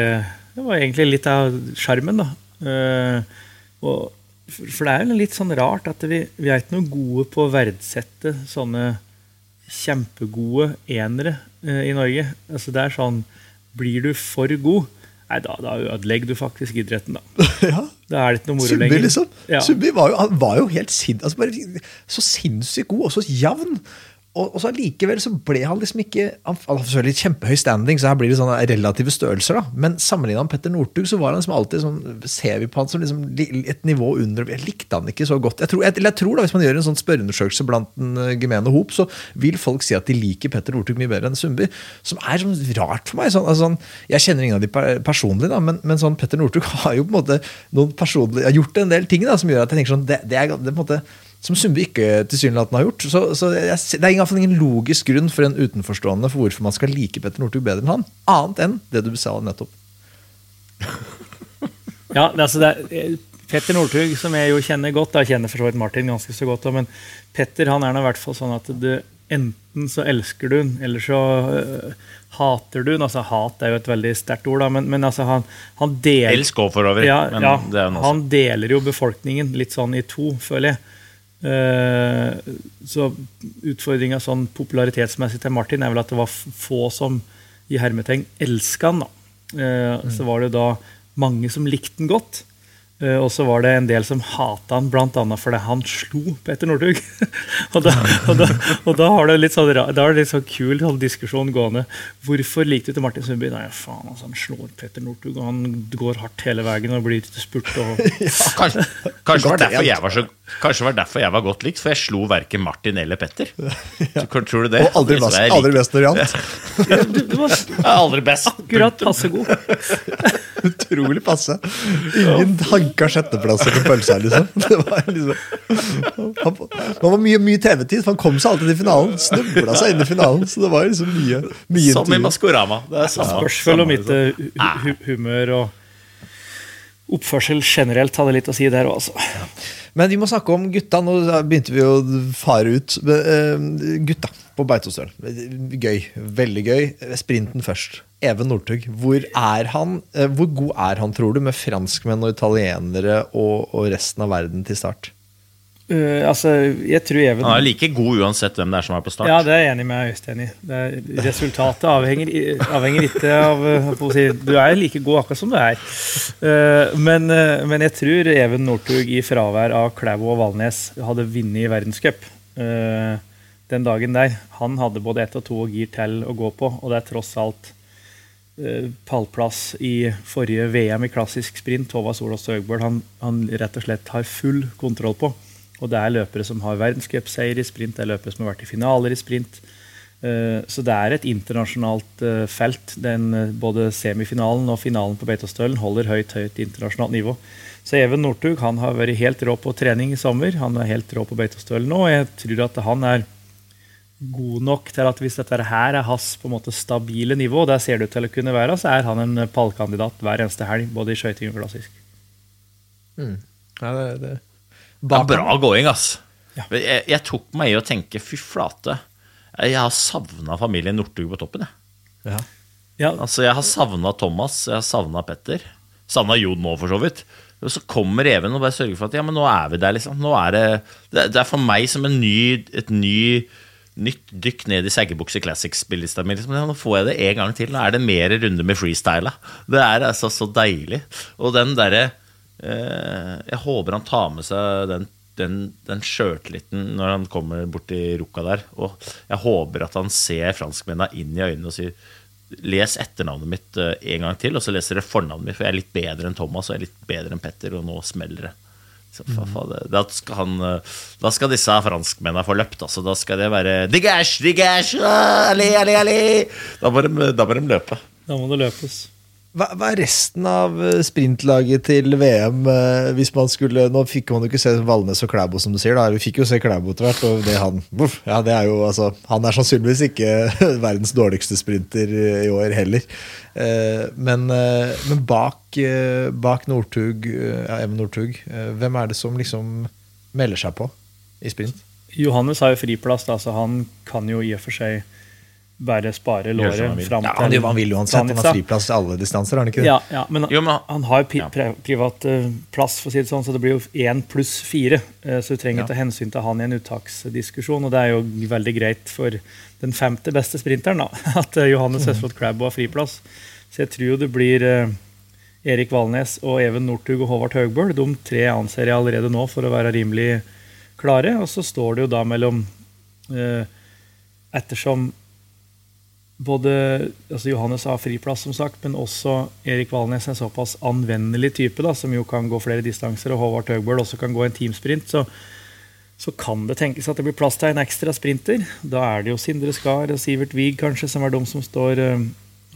det var egentlig litt av sjarmen, da. Uh, og, for det er jo litt sånn rart at vi, vi er ikke noe gode på å verdsette sånne kjempegode enere i Norge. Altså det er sånn Blir du for god, nei, da, da ødelegger du faktisk idretten, da. ja. Da er det ikke noe moro lenger. Liksom. Ja. Subbi var jo, var jo helt sin, altså bare, så sinnssykt god og så jevn og, og så Allikevel så ble han liksom ikke Han hadde selvfølgelig kjempehøy standing, så her blir det sånne relative størrelser. da, Men sammenligna med Petter Northug så var han liksom alltid sånn, ser vi på han som liksom et nivå under Jeg likte han ikke så godt. Jeg tror, jeg, jeg tror da Hvis man gjør en sånn spørreundersøkelse blant den uh, gemene hop, så vil folk si at de liker Petter Northug mye bedre enn Sundby. Som er sånn rart for meg. Sånn, altså, sånn, jeg kjenner ingen av de personlig, da, men, men sånn Petter Northug har jo på en måte noen personlig, har gjort en del ting da, som gjør at jeg tenker sånn, det, det, er, det, på en måte som Sundby ikke tilsynelatende har gjort. Så, så jeg, Det er i hvert fall ingen logisk grunn for en utenforstående for hvorfor man skal like Petter Northug bedre enn han. Annet enn det du sa nettopp. ja, altså det er, Petter Northug, som jeg jo kjenner godt, jeg kjenner for så vidt Martin ganske så godt, men Petter han er nå i hvert fall sånn at du enten så elsker du den, eller så øh, hater du den. Altså, hat er jo et veldig sterkt ord, da, men, men altså, han, han deler Elsk òg, for øvrig. Ja, ja, han deler jo befolkningen litt sånn i to, føler jeg. Eh, så utfordringa sånn popularitetsmessig til Martin er vel at det var få som i hermetegn elska han. da. Mm. Så var det da mange som likte han godt. Uh, og så var det en del som hata han bl.a. fordi han slo Petter Northug. og, da, og, da, og, da, har det litt sånn, da er det litt sånn kul sånn diskusjon gående. Hvorfor likte du til Martin Sundby? Nei, faen, altså, han slår Petter Northug, og han går hardt hele veien og blir spurt. Og... ja, kanskje, kanskje, var derfor jeg var så, kanskje var derfor jeg var godt likt, for jeg slo verken Martin eller Petter. ja. Tror du det? Og aldri best, aldri best variant. ja, du, du var aldri best. akkurat passe god. Utrolig passe. Ingen hanka sjetteplasser på pølsa, liksom. Det var liksom han, var mye, mye TV-tid, for han kom seg alltid til finalen. Snubla seg inn i finalen. Så det var liksom mye, mye Som i Maskorama. Det er samme. Spørsmål om mitt uh, humør og oppførsel generelt hadde litt å si der òg, altså. Men vi må snakke om gutta. Nå begynte vi å fare ut. Uh, gutta på Beitostølen. Gøy. Veldig gøy. Sprinten først. Even Northug, hvor er han? Eh, hvor god er han, tror du, med franskmenn og italienere og, og resten av verden til start? Uh, altså, jeg tror Even Han er like god uansett hvem det er som er på start. Ja, det er jeg enig med Øystein i. resultatet avhenger, avhenger, ikke av si, Du er like god akkurat som du er. Uh, men, uh, men, jeg tror Even Northug i fravær av Klæbo og Valnes hadde vunnet i verdenscup. den dagen der. Han hadde både ett og to gir til å gå på, og det er tross alt pallplass i forrige VM i klassisk sprint. Håvard Solås Høgbøl han, han rett og slett har full kontroll på. Og det er løpere som har verdenscupseier i sprint, det er løpere som har vært i finaler i sprint. Eh, så det er et internasjonalt eh, felt. Den, eh, både semifinalen og finalen på Beitostølen holder høyt høyt internasjonalt nivå. Så Even Northug har vært helt rå på trening i sommer. Han er helt rå på Beitostølen nå. og Jeg tror at han er god nok til at hvis dette her er hans på en måte stabile nivå, det ser det ut til å kunne være, så er han en pallkandidat hver eneste helg, både i skøyting og klassisk. Mm. Ja, det, det. Det er bra going, ass. Ja. Jeg, jeg, tok meg i å tenke fy flate. Jeg har savna familien Northug på toppen. Jeg. Ja. Ja. Altså, jeg har savna Thomas, jeg har savna Petter. Savna Jon nå, for så vidt. Og så kommer Even og bare sørger for at ja, men nå er vi der, liksom. Nå er det, det er for meg som en ny, et ny, nytt dykk ned i Saggebukse Classics-spillelista mi. Liksom. Nå får jeg det en gang til. Nå er det mer runde med freestyle. Det er altså så deilig. Og den derre Jeg håper han tar med seg den den, den sjøltilliten når han kommer bort til Rukka der. Og jeg håper at han ser franskmennene inn i øynene og sier Les etternavnet mitt uh, en gang til, og så leser dere fornavnet mitt, for jeg er litt bedre enn Thomas og jeg er litt bedre enn Petter, og nå smeller det. Så, fa, fa, det da, skal han, uh, da skal disse franskmennene få løpt. Altså. Da skal det være Digash, digage, allé, allé, allé. Da, må de, da må de løpe. Da må det løpes. Hva, hva, er resten av eh, sprintlaget til VM? Eh, hvis man skulle, Nå fikk man jo ikke se Valnes og Klæbo, som du sier. da, Vi fikk jo se Klæbo etter hvert. og det han, ja, det er jo, altså, han er sannsynligvis ikke verdens dårligste sprinter i år heller. Eh, men, men bak, bak Northug, ja, Even Northug, hvem er det som liksom melder seg på i sprint? Johannes har jo friplass, da, så han kan jo i og for seg bare spare låret fram til ja, Han vil uansett. Han har friplass til alle distanser, har han ikke det? Ja, ja men, jo, men, han har pri privat uh, plass, for å si det sånn, så det blir jo én pluss fire. Uh, så du trenger ja. ta hensyn til han i en uttaksdiskusjon. Og det er jo veldig greit for den femte beste sprinteren da, at uh, Johannes Høsflot mm. Crabbo har friplass. Så jeg tror jo det blir Erik Valnes og Even Northug og Håvard Høgbøl. De tre anser jeg allerede nå for å være rimelig klare. Og så står det jo da mellom Ettersom både altså Johannes har friplass, som sagt, men også Erik Valnes en såpass anvendelig type, da, som jo kan gå flere distanser, og Håvard Tøgbøl også kan gå en teamsprint, så, så, kan det tenkes at det blir plass til en ekstra sprinter. Da er det jo Sindre Skar og Sivert Wiig kanskje som er de som står uh,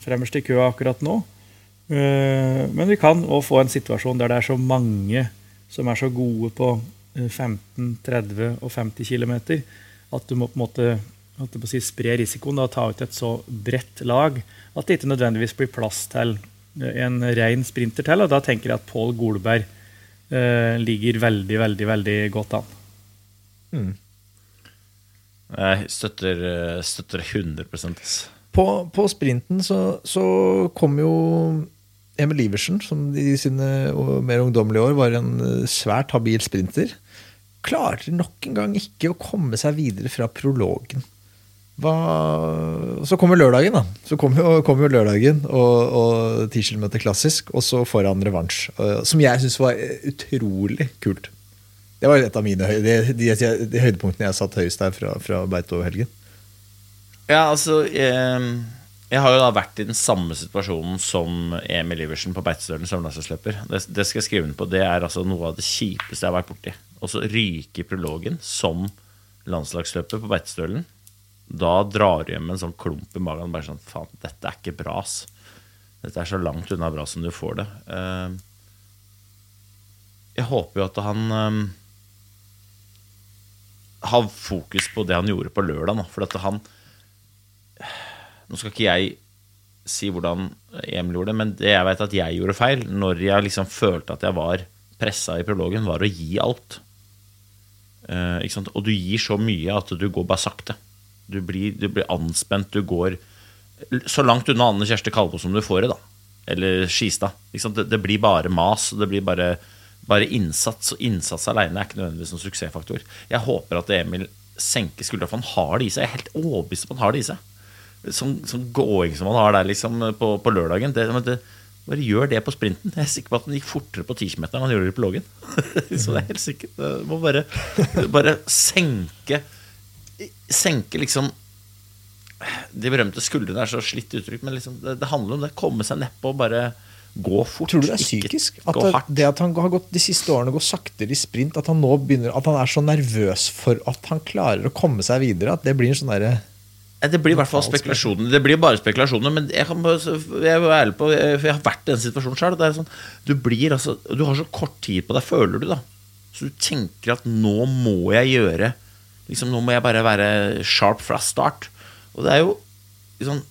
fremmerst i køa akkurat nå. Uh, men vi kan òg få en situasjon der det er så mange som er så gode på 15, eh, 30 og 50 km at du må på en måte si, spre risikoen og ta ut et så bredt lag at det ikke nødvendigvis blir plass til en ren sprinter til. Og da tenker jeg at Pål Golberg eh, ligger veldig, veldig, veldig godt an. Mm. Jeg støtter, eh, støtter 100% på, på sprinten så, så kom jo Emil Iversen, som i sine mer ungdommelige år var en eh, svært habil sprinter, klarte nok en gang ikke å komme seg videre fra prologen. Hva, så kommer lørdagen, da. Så kommer jo, kom jo, lørdagen og, og 10 km klassisk, og så får han revansj. Som jeg syns var utrolig kult. Det var et av mine de, de, de høydepunktene jeg satt høyest der fra, fra Beito-helgen. Ja, altså jeg, jeg, har jo da vært i den samme situasjonen som Emil Iversen på Beitostølen landslagsløper. Det, det, skal jeg skrive under på. Det er altså noe av det kjipeste jeg har vært borti. Og så ryke prologen som landslagsløper på Beitostølen da drar du hjem en sånn klump i magen. Bare sånn, faen, dette er ikke bra, ass. Dette er så langt unna bra som du får det. Eh, jeg håper jo at han eh, har fokus på det han gjorde på lørdag. For at han Nå skal ikke jeg si hvordan Emil gjorde det, men det jeg vet at jeg gjorde feil, når jeg liksom følte at jeg var pressa i prologen, var å gi alt. ikke sant? og du gir så mye at du går bare sakte. Du blir, du blir, anspent. Du går så langt unna Anne Kjersti Kalvo som du får det, da. Eller Skistad. Det, det, blir bare mas. Det blir bare, bare innsats. Og innsats alene er ikke nødvendigvis en suksessfaktor. Jeg håper at Emil senker skuldra, for han har det i seg. Jeg er helt overbevist om han har det i seg. Sånn, sånn gåing som han har der liksom, på, på lørdagen. Det, det, bare gjør det på sprinten. Jeg er sikker på at han gikk fortere på 10 km enn han gjorde det på loggen. så det er helt sikkert. Du må bare, bare senke senke liksom De berømte skuldrene er så slitt uttrykk, men liksom, det, det, handler om det. Komme seg nedpå og bare gå fort. Tror du det er psykisk? At det, det, at han har gått de siste årene går saktere i sprint, at han nå begynner At han er så nervøs for at han klarer å komme seg videre, at det blir en sånn derre det blir i hvert fall spekulasjoner. Det blir bare spekulasjoner, men jeg, kan, jeg er på jeg har vært i den situasjonen sjøl. Sånn, du, altså, du har så kort tid på deg, føler du, da. Så du tenker at nå må jeg gjøre liksom, Nå må jeg bare være sharp fra start. Og det er jo liksom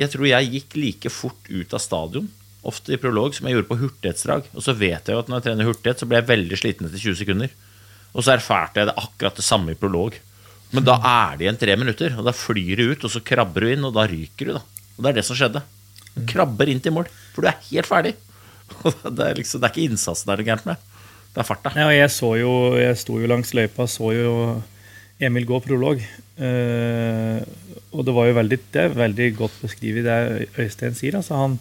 Jeg tror jeg gikk like fort ut av stadion, ofte i prolog, som jeg gjorde på hurtighetsdrag. Og så vet jeg jo at når jeg trener hurtighet, så blir jeg veldig sliten etter 20 sekunder. Og så erfarte jeg det akkurat det samme i prolog. Men da er det igjen tre minutter, og da flyr du ut, og så krabber du inn, og da ryker du. da Og det er det som skjedde. Du krabber inn til mål, for du er helt ferdig. Det er, liksom, det er ikke innsatsen det er gærent med. Det er farta. Ja, jeg så jo, jeg sto jo langs løypa, så jo Emil gå prolog. Uh, og det var jo veldig, det er veldig godt beskrevet det Øystein sier. altså han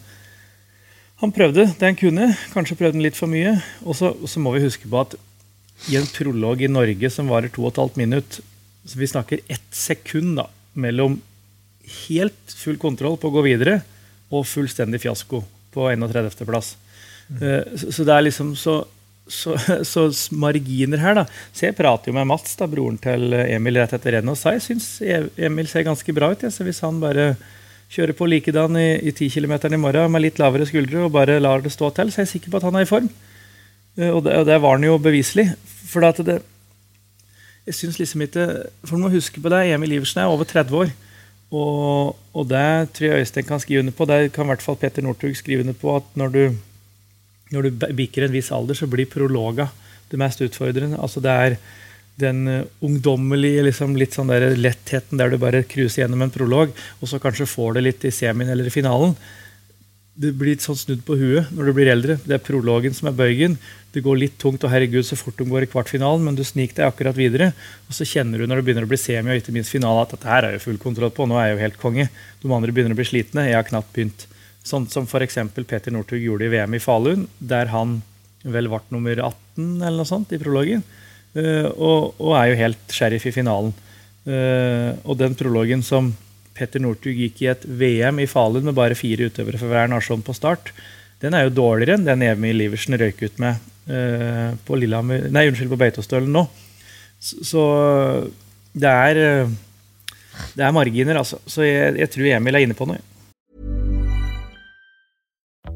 han prøvde det han kunne. Kanskje prøvde han litt for mye. Og så må vi huske på at i en prolog i Norge som varer 2 12 minutt, så vi snakker ett sekund da, mellom helt full kontroll på å gå videre og fullstendig fiasko på 31.-plass. Mm. Uh, så, så, det er liksom så, så, så, marginer her, da. Så jeg prater jo med Mats, da, broren til Emil, rett etter rennet sa jeg syns Emil ser ganske bra ut. Ja. Så hvis han bare kjører på likedan i, i 10 km i morgen med litt lavere skuldre og bare lar det stå til, så er jeg sikker på at han er i form. Uh, og det, og det var han jo beviselig. For at det, jeg synes liksom ikke For du må huske på det, Emil Iversen er over 30 år. Og, og det tror jeg Øystein kan skrive under på. Det kan i hvert fall Petter Northug skrive under på. At når du, når du bikker en viss alder, så blir prologa det mest utfordrende. Altså det er den uh, ungdommelige liksom litt sånn der lettheten der du bare cruiser gjennom en prolog, og så kanskje får det litt i semien eller i finalen det blir litt sånn snudd på huet når du blir eldre. Det er prologen som er bøygen. Det går litt tungt, og herregud, så fort de går i kvartfinalen, men du sniker deg akkurat videre. Og så kjenner du når det begynner å bli semi og ikke minst finale, at dette her er jo full kontroll på. Nå er jeg jo helt konge. De andre begynner å bli slitne. Jeg har knapt begynt. Sånn som f.eks. Peter Northug gjorde i VM i Falun, der han vel ble nummer 18 eller noe sånt i prologen. Uh, og, og, er jo helt sheriff i finalen. Uh, og den prologen som Petter Northug gikk i et VM i Falun med bare fire utøvere for hver nasjon på start, den er jo dårligere enn den Emil Iversen røyk ut med uh, på, Lillehammer, nei, unnskyld, på Beitostølen nå. Så, det, er, det er marginer, altså. Så jeg, jeg tror Emil er inne på noe.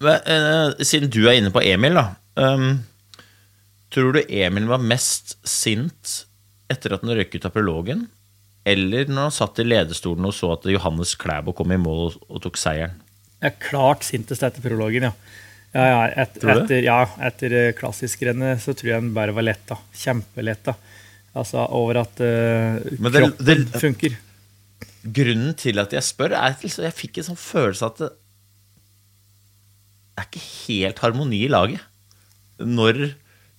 Siden du er inne på Emil, da. Um, tror du Emil var mest sint etter at han røyk ut av prologen? Eller når han satt i lederstolen og så at Johannes Klæbo kom i mål og, tok seieren? Jeg er klart sintest etter prologen, ja. Ja, ja, et, etter, ja, etter eh, klassiskrennet så tror jeg han bare var letta. Kjempeletta. Altså over at uh, det, kroppen det, funker. Grunnen til at jeg spør, er at jeg fikk en sånn følelse at det er ikke helt harmoni i laget. Når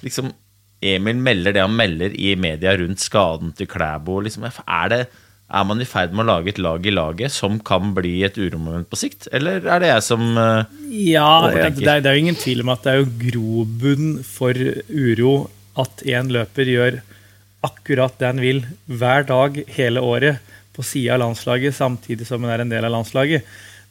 liksom Emil melder det han melder i media rundt skaden til Klæbo, liksom, er det er man i ferd med å lage et lag i laget som kan bli et uromoment på sikt? Eller er det jeg som uh, Ja, det er, det er jo ingen tvil om at det er jo grobunn for uro at én løper gjør akkurat det han vil hver dag hele året på sida av landslaget, samtidig som han er en del av landslaget.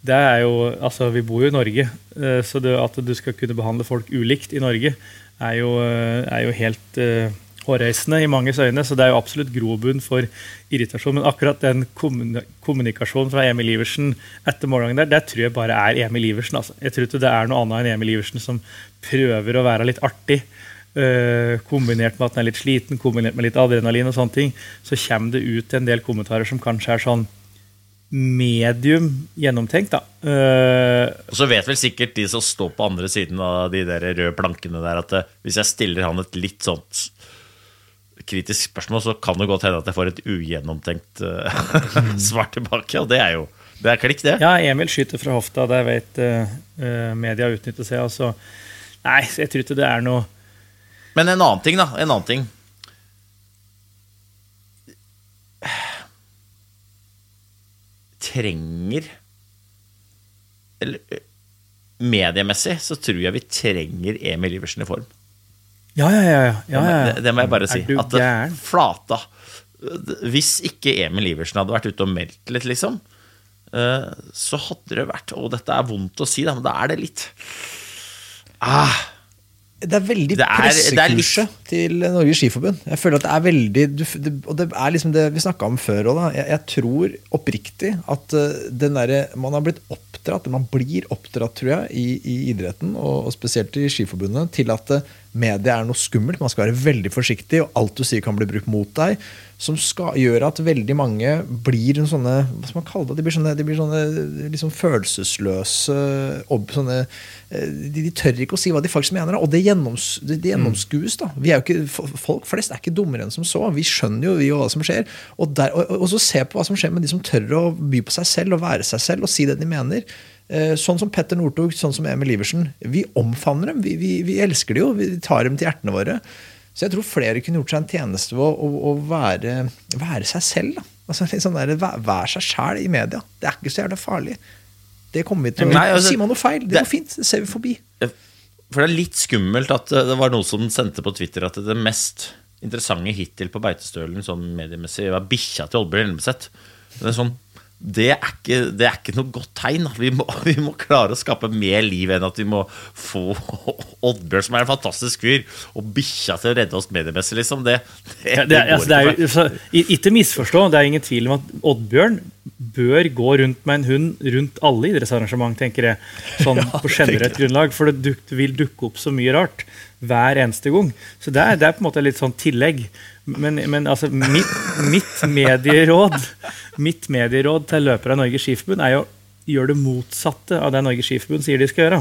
Det er jo, altså Vi bor jo i Norge, eh, så det, at du skal kunne behandle folk ulikt i Norge, er jo, eh, er jo helt uh, hårreisende i manges øyne, så det er jo absolutt grobunn for irritasjon. Men akkurat den kommunikasjonen fra Emil Iversen etter morgenen der, det tror jeg bare er Emil Iversen. Altså. Jeg tror ikke det er noe annet enn Emil Iversen som prøver å være litt artig. Kombinert med at han er litt sliten, kombinert med litt adrenalin, og sånne ting, så kommer det ut en del kommentarer som kanskje er sånn medium gjennomtenkt. da. Uh, og Så vet vel sikkert de som står på andre siden av de der røde plankene der, at uh, hvis jeg stiller han et litt sånt kritisk spørsmål, så kan det godt hende at jeg får et ugjennomtenkt uh, svar tilbake. Og det er jo det er klikk, det. Ja, Emil skyter fra hofta. Det vet media utnytter seg. Altså. Nei, jeg tror ikke det er noe Men en annen ting, da. En annen ting. Trenger Eller mediemessig så tror jeg vi trenger Emil Iversen i form. Ja, ja, ja. ja, ja. Det, det, må jeg bare si. At det, Flata Hvis ikke Emil Iversen hadde vært ute og meldt litt, liksom, så hadde det vært Og dette er vondt å si, men da er det litt ah, det er veldig pressekurset til Norges Skiforbund. Jeg føler at det er veldig Og det er liksom det vi snakka om før òg. Jeg, jeg, tror oppriktig at eh, den derre man har blitt oppdratt, man blir oppdratt, tror jeg, i, i idretten, og, og, spesielt i Skiforbundet, til at media er noe skummelt. Man skal være veldig forsiktig, og alt du sier kan bli brukt mot deg som skal, gjør at veldig mange blir sånne hva skal man kalle det, de blir sånne, de blir sånne liksom følelsesløse sånne, eh, de, de, tør ikke å si hva de faktisk mener. Og det, gjennoms, det, det gjennomskues. da. Ikke, folk flest er ikke dummere enn som så. Vi skjønner jo vi hva som skjer. Og, der, og, og, så se på hva som skjer med de som tør å by på seg selv og være seg selv og si det de mener. Eh, sånn som Petter Northug, sånn som Emil Iversen. Vi omfavner dem. Vi, vi, vi elsker dem jo. Vi tar dem til hjertene våre. Så jeg tror flere kunne gjort seg en tjeneste ved å, å, å være, være, seg selv. Altså, liksom der, Være seg sjæl i media. Det er ikke så jævla farlig. Det kommer vi til Nei, altså, Sier man noe feil, det, går fint. Det ser vi forbi. For det er litt skummelt at eh, det var noen som sendte på Twitter at det mest interessante hittil på Beitestølen sånn mediemessig var bikkja til Oddbjørn Hjelmeset. Det er sånn det er, ikke, det er ikke noe godt tegn. Vi må, vi må, klare å skape mer liv enn at vi må få Oddbjørn, som er en fantastisk fyr, og bikkja til å redde oss mediemessig, liksom. Det, det, det, altså, det er jo, Ikke misforstå, det er ingen tvil om at Oddbjørn bør gå rundt med en hund rundt alle idrettsarrangement, tenker jeg. Sånn på generelt grunnlag, for det vil dukke opp så mye rart hver eneste gang. Så det er, det er på en måte litt sånn tillegg. Men, men altså, mitt, mitt, medieråd Mitt medieråd til løpere av Norges Skiforbund er jo gjør det motsatte av det Norges Skiforbund sier de skal gjøre.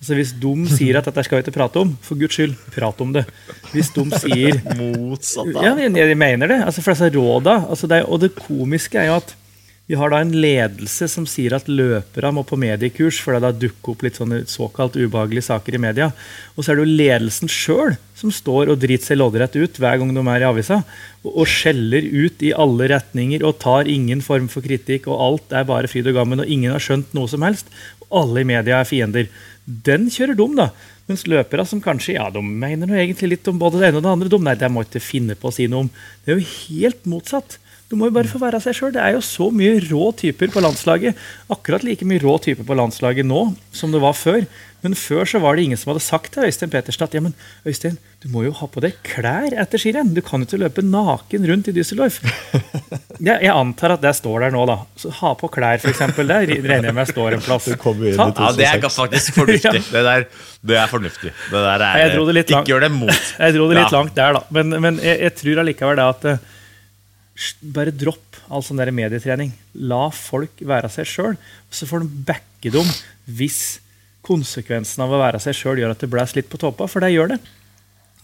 Altså Hvis de sier at dette skal vi ikke prate om, for guds skyld, prat om det. Hvis de sier Motsatt, da? Ja, de, mener det. Altså For disse råda, altså det, Og det komiske er jo at vi har da en ledelse som sier at løpere må på mediekurs, fordi det da dukker opp litt sånne såkalt ubehagelige saker i media. Og så er det jo ledelsen sjøl som står og driter seg loddrett ut hver gang de er i avisa, og, skjeller ut i alle retninger og tar ingen form for kritikk, og alt er bare fryd og gammen, og ingen har skjønt noe som helst. Og alle i media er fiender. Den kjører dum, da. Mens løpere som kanskje ja, de mener noe egentlig litt om både det ene og det andre, de, nei, det må ikke finne på å si noe om. Det er jo helt motsatt. Du må jo bare få være seg sjøl. Det er jo så mye rå typer på landslaget. Akkurat like mye rå typer på landslaget nå som det var før. Men før så var det ingen som hadde sagt til Øystein Peterstad ja, men Øystein, du må jo ha på deg klær etter skirenn. Du kan jo ikke løpe naken rundt i Düsseldorf. Jeg, jeg antar at det står der nå, da. Så ha på klær, f.eks. Der regner jeg med står en plass. ja, det er faktisk fornuftig. Det, der, det er fornuftig. Det der er, jeg dro det litt langt. Ikke gjør det mot. Jeg dro det litt ja. langt der, da. Men, men jeg, jeg tror allikevel det at eh, bare dropp all sånn der medietrening. La folk være seg sjøl. Så får de backe dem hvis konsekvensen av å være seg sjøl gjør at det blæs litt på toppa, for det gjør det.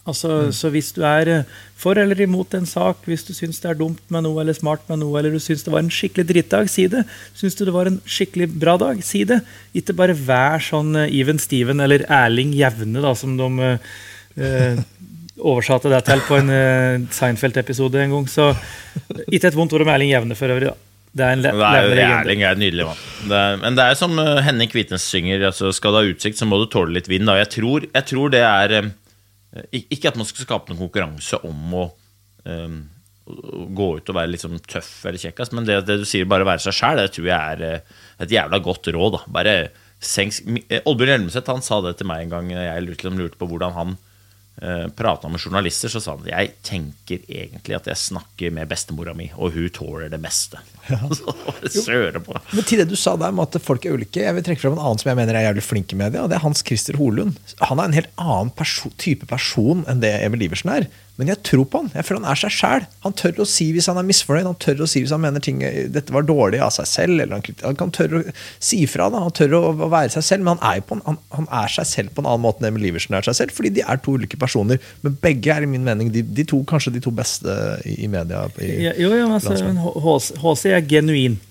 Altså, mm. Så hvis du er eh, for eller imot en sak, hvis du syns det er dumt med noe eller smart med noe, eller du syns det var en skikkelig drittdag, si det. Syns du det var en skikkelig bra dag, si det. Ikke bare vær sånn uh, Even Steven eller Erling Jevne, da, som de uh, oversatte det til på en uh, Seinfeld-episode en gang. Så ikke et vondt ord om Erling Jevne for øvrig. da. Det er en le det er, Erling er nydelig mann. men det er som uh, Henning Kvitnes synger, altså, skal du ha utsikt, så må du tåle litt vind. Jeg tror, jeg, tror, det er um, Ikke at man skal skape noen konkurranse om å um, gå ut og være litt sånn tøff eller kjekkast, men det, det, du sier, bare være seg sjæl, det tror jeg er et jævla godt råd. da. Bare senk Oddbjørn Hjelmeset han sa det til meg en gang jeg lurte på hvordan han prata med journalister, så sa han jeg tenker egentlig at jeg snakker med bestemora mi, og hun tåler det meste. Ja. Søre på. Men til det du sa der med at folk er ulike, jeg vil trekke frem en annen som jeg mener er jævlig flink i media, og det er Hans Christer Holund. Han er en helt annen perso type person enn det Emil Iversen er. Men jeg tror på han. Jeg føler han er seg sjæl. Han tør å si hvis han er misfornøyd. Han tør å si hvis han mener ting dette var dårlig av seg selv. Eller han, han kan tørre å si fra. Da. Han tør å, å, være seg selv, men han er, på, han, han er, seg selv på en annen måte enn Emil Iversen er seg selv. Fordi de er to ulike personer. Men begge er i min mening de, de to, kanskje de to beste i, i media. I ja, jo, jo, altså, HC er genuin.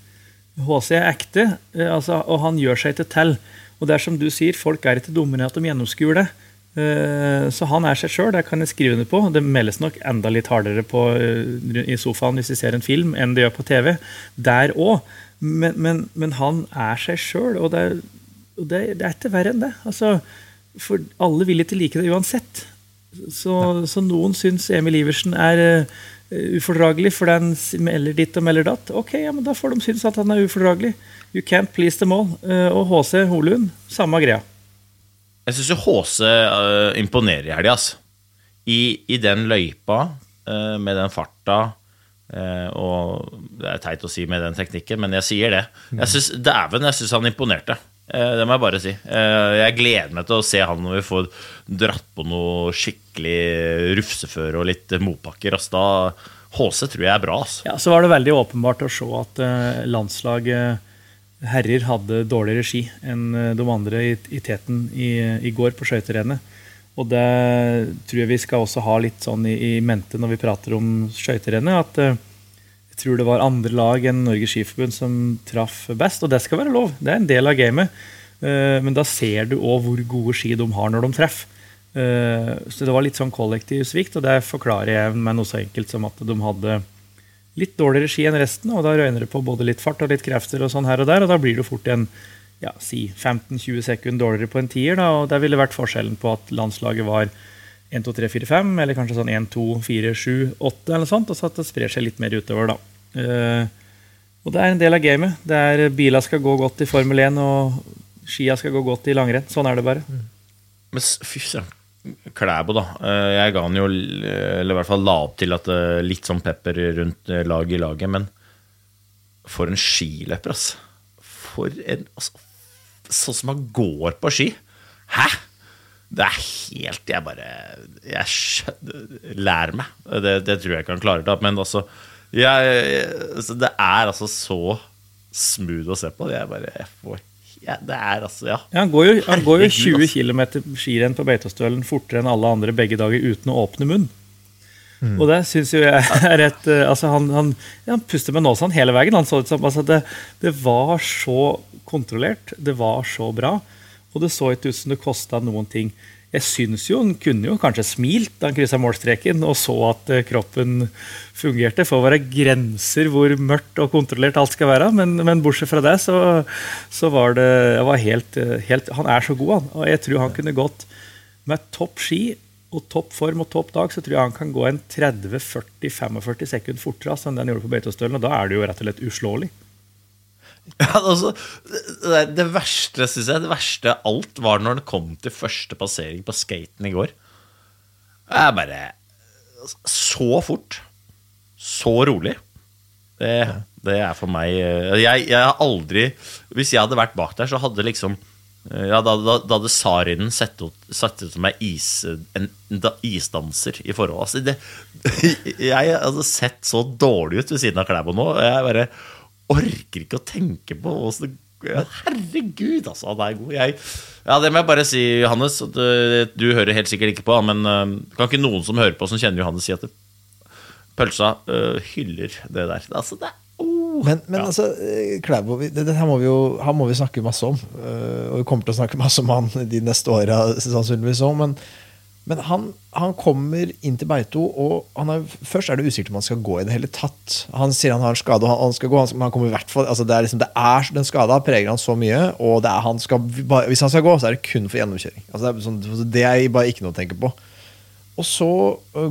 HC er ekte, eh, altså, og han gjør seg til tell. Og det er som du sier, folk er ikke dummere enn at de gjennomskuer det. Eh, så han er seg sjøl, det kan jeg skrive under på. Det meldes nok enda litt hardere på, eh, i sofaen hvis vi ser en film, enn det gjør på TV. Der òg. Men, men, men, han er seg sjøl, og, det, og det, det, er ikke verre enn det. Altså, for alle vil ikke like det uansett. Så, så noen syns Emil Iversen er uh, ufordragelig for den melder ditt og melder datt. Ok, ja, men da får de synes at han er ufordragelig. You can't please them all. Og HC Holund, samme greia. Jeg syns jo HC uh, imponerer i helga, altså. I, I, den løypa, uh, med den farta uh, og Det er teit å si med den teknikken, men jeg sier det. Jeg synes, Dæven, jeg syns han imponerte. det må jeg bare si. jeg gleder meg til å se han når vi får dratt på noe skikkelig rufseføre og litt motbakker. Altså, da HC tror jeg er bra. Altså. Ja, så var det veldig åpenbart å se at landslaget herrer hadde dårlig regi enn eh, de andre i, i teten i, i, går på skøyterennet. Og det tror jeg vi skal også ha litt sånn i, i mente når vi prater om skøyterennet. At uh, jeg tror det var andre lag enn Norges Skiforbund som traff best. Og det skal være lov. Det er en del av gamet. Uh, men da ser du òg hvor gode ski de har når de treffer. Så det var litt sånn kollektiv svikt, og det forklarer jeg med noe så enkelt som at de hadde litt dårligere ski enn resten, og da røyner det på både litt fart og litt krefter og sånn her og der, og da blir det fort en ja, si 15-20 sekunder dårligere på en tier, da, og der ville vært forskjellen på at landslaget var 1, 2, 3, 4, 5, eller kanskje sånn 1, 2, 4, 7, 8, eller noe sånt, og så at det sprer seg litt mer utover, da. Uh, og det er en del av gamet. Det er Biler skal gå godt i Formel 1, og skia skal gå godt i langrenn. Sånn er det bare. Men fy søren, Klæbo, da. Eh, jeg ga han jo Eller i hvert fall la opp til at eh, litt sånn pepper rundt eh, lag i laget, men for en skiløper, altså. For en altså, Sånn som han går på ski. Hæ?! Det er helt Jeg bare Jeg skjønner, lær meg. Det, det, tror jeg ikke han klarer. Men altså, jeg, altså Det er altså så smooth å se på. Jeg bare jeg får ja, det er altså, ja. ja han går jo, han går jo 20 km skirenn på Beitostølen fortere enn alle andre begge dager uten å åpne munn. Mm. Og det syns jo jeg er et eh, altså han, han, han, puster med nåsa hele veien. Han så ut som, altså det, det, var så kontrollert, det var så bra, og det så ikke ut som det kosta noen ting. Jeg syns jo han kunne jo kanskje smilt da han kryssa målstreken og så at eh, kroppen fungerte. For å være grenser hvor mørkt og kontrollert alt skal være. Men, men bortsett fra det, så, så var det var helt, helt, Han er så god, han. Og jeg tror han kunne gått med topp ski og topp form og topp dag, så tror jeg han kan gå en 30-40-45 sekunder fortere enn han gjorde på Beitostølen. Og da er det jo rett og slett uslåelig. Ja, altså, det, verste, synes jeg, det verste alt var når det kom til første passering på skaten i går. Det er bare Så fort. Så rolig. Det, det er for meg jeg, jeg, har aldri Hvis jeg hadde vært bak der, så hadde liksom ja, Da, da, da hadde Sarinen sett ut, sett ut som is, en, en isdanser i forhold. Altså, det, jeg hadde sett så dårlig ut ved siden av Klæbo nå. Jeg bare orker ikke å tenke på åssen Herregud, altså, han er god. Jeg, ja, Det må jeg bare si, Johannes. Du, du, hører helt sikkert ikke på, men uh, kan ikke noen som hører på, som kjenner Johannes, si at det, pølsa uh, hyller det der? Altså, det oh, men, men ja. altså, eh, Klæbo, det, det, her må vi jo må vi snakke masse om. Uh, og vi kommer til å snakke masse om han de neste åra, sannsynligvis òg. Men men han, han, kommer inn til Beito, og er, først er det usikkert om han skal gå i det hele tatt. Han sier han har en skade, og han, han skal gå, men han kommer i hvert fall altså det er liksom, det er, Den skada preger han så mye, og er, han skal, hvis han skal gå, så er det kun for gjennomkjøring. Altså det, er sånn, det, er bare ikke noe å tenke på. Og så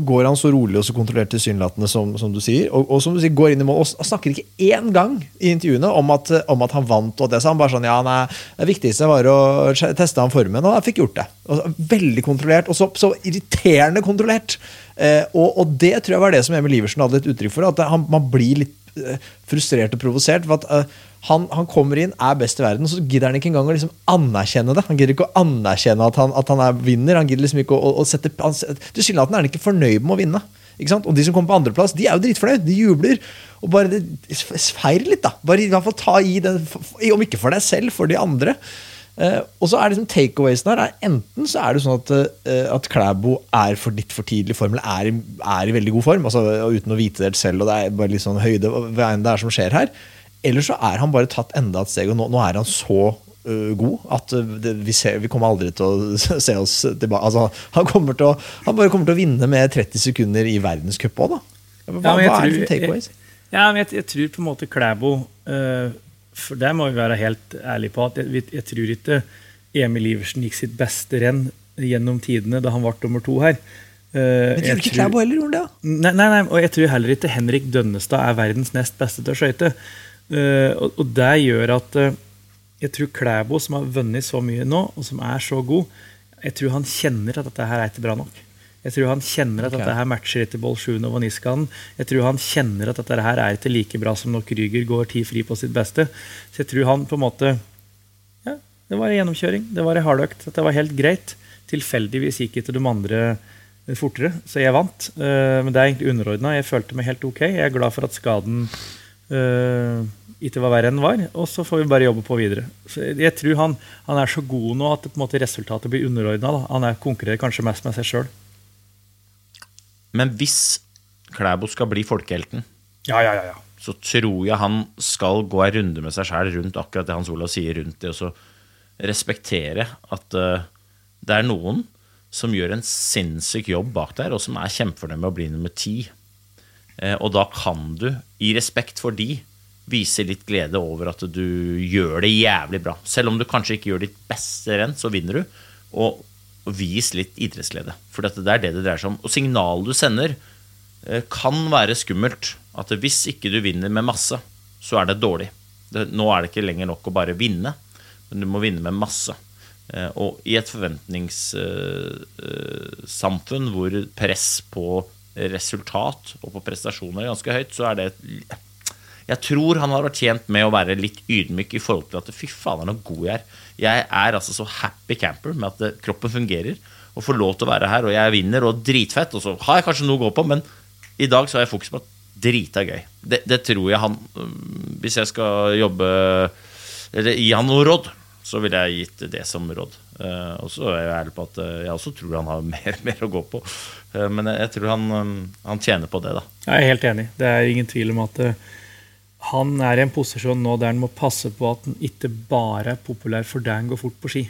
går han så rolig og så kontrollert tilsynelatende som, som du sier. Og, og, som du sier, går inn i mål og snakker ikke én gang i intervjuene om at, om at han vant. og det, så han bare sånn, ja, nei, Det viktigste var å teste han formen, og jeg fikk gjort det. Og, veldig kontrollert, og så, så irriterende kontrollert. Eh, og, og, det tror jeg var det som Emil Iversen hadde et uttrykk for. At han, man blir litt Eh, frustrert og provosert. for at uh, han, han, kommer inn, er best i verden, så gidder han ikke engang å liksom anerkjenne det. Han gidder ikke å anerkjenne at han, at han er vinner. Han gidder liksom ikke å, å sette Tilsynelatende er han ikke fornøyd med å vinne. Og de som kommer på andreplass, de er jo dritfornøyd. De jubler. Og bare Feir litt, da. Bare i hvert fall ta i den, om ikke for deg selv, for de andre. Uh, og så er liksom takeawaysen her er Enten så er det sånn at, uh, at Klæbo er for litt for tidlig form, eller er, er, i veldig god form, altså, uten å vite det selv. og det er bare litt sånn høyde hva enn det er som skjer her. Eller så er han bare tatt enda et steg, og nå, nå er han så uh, god at vi, ser, vi, kommer aldri til å se oss tilbake. Altså, han, kommer til å, han bare kommer til å vinne med 30 sekunder i verdenscup òg, da. Hva, ja, hva er det takeaways? Ja, men jeg, jeg, tror på en måte Klæbo for der må vi være helt ærlige på. at Jeg, jeg tror ikke Emil Iversen gikk sitt beste renn gjennom tidene da han ble nummer to her. Uh, Men tror ikke Klæbo heller gjorde det? Nei, nei, nei, og jeg tror heller ikke Henrik Dønnestad er verdens nest beste til å skøyte. Uh, og, det gjør at uh, jeg tror Klæbo, som har vunnet så mye nå, og som er så god, jeg tror han kjenner at dette her er ikke bra nok. Jeg tror han kjenner at okay. dette her matcher ikke Bolsjunov og Niskanen. Jeg tror han kjenner at dette her er ikke like bra som når Krüger går ti fri på sitt beste. Så jeg tror han på en måte Ja, det var en gjennomkjøring. Det var en hardøkt. Dette var helt greit. Tilfeldigvis gikk ikke de andre fortere, så jeg vant. Eh, men det er egentlig underordna. Jeg følte meg helt ok. Jeg er glad for at skaden uh, ikke var verre enn den var. Og så får vi bare jobbe på videre. Så jeg tror han, han er så god nå at måte, resultatet blir underordna. Han er konkurrerer kanskje mest med seg sjøl. Men hvis Klæbo skal bli folkehelten, ja, ja, ja, så tror jeg han skal gå ei runde med seg sjæl rundt akkurat det Hans Olav sier rundt det, og så respektere at uh, det er noen som gjør en sinnssyk jobb bak der, og som er kjempefornøyd med å bli nummer ti. Uh, og da kan du, i respekt for de, vise litt glede over at du gjør det jævlig bra. Selv om du kanskje ikke gjør ditt beste renn, så vinner du. Og vis litt idrettsglede. For det er det det dreier seg om. Og signalet du sender, eh, kan være skummelt. At hvis ikke du vinner med masse, så er det dårlig. Nå er det ikke lenger nok å bare vinne, men du må vinne med masse. Eh, og i et forventningssamfunn hvor press på resultat og på prestasjoner er ganske høyt, så er det Jeg tror han har vært tjent med å være litt ydmyk i forhold til at fy faen, så god jeg er. Jeg er altså så happy camper med at kroppen fungerer og får lov til å være her, og jeg vinner og dritfett. Og så har jeg kanskje noe å gå på, men i dag så har jeg fokus på at drita gøy. Det, det, tror jeg han Hvis jeg skal jobbe Eller gi han noe råd, så ville jeg gitt det som råd. Uh, og så er jeg ærlig på at uh, jeg også tror han har mer, mer å gå på. Uh, men jeg, jeg tror han, um, han, tjener på det, da. Jeg er helt enig. Det er ingen tvil om at han er i en posisjon nå der han må passe på at han ikke bare er populær fordi han går fort på ski.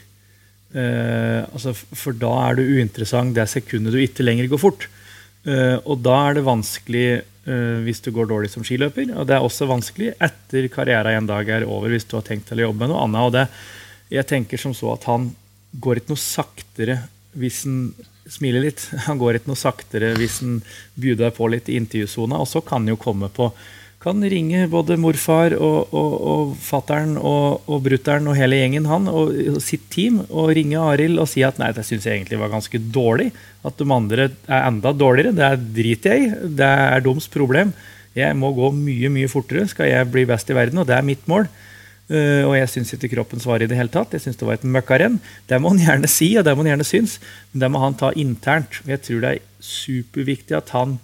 Altså, for da er du uinteressant det sekundet du ikke lenger går fort. Og da er det vanskelig hvis du går dårlig som skiløper. Og det er også vanskelig etter karrieren en dag er over, hvis du har tenkt til å jobbe med noe annet. Og det, jeg tenker som så at han går ikke noe saktere hvis han smiler litt. Han går ikke noe saktere hvis han bjuder på litt i intervjusona. Og så kan han jo komme på kan ringe både morfar og, og, og fattern og, og brutter'n og hele gjengen han og, og, sitt team og ringe Arild og si at nei, det syns jeg egentlig var ganske dårlig. At de andre er enda dårligere. Det er driter jeg i. Det er deres problem. Jeg må gå mye mye fortere skal jeg bli best i verden, og det er mitt mål. Uh, og jeg syns ikke kroppen svarer i det hele tatt. Jeg syns det var et møkkarenn. Det må han gjerne si, og det må han gjerne synes, men det må han ta internt. Og jeg tror det er superviktig at han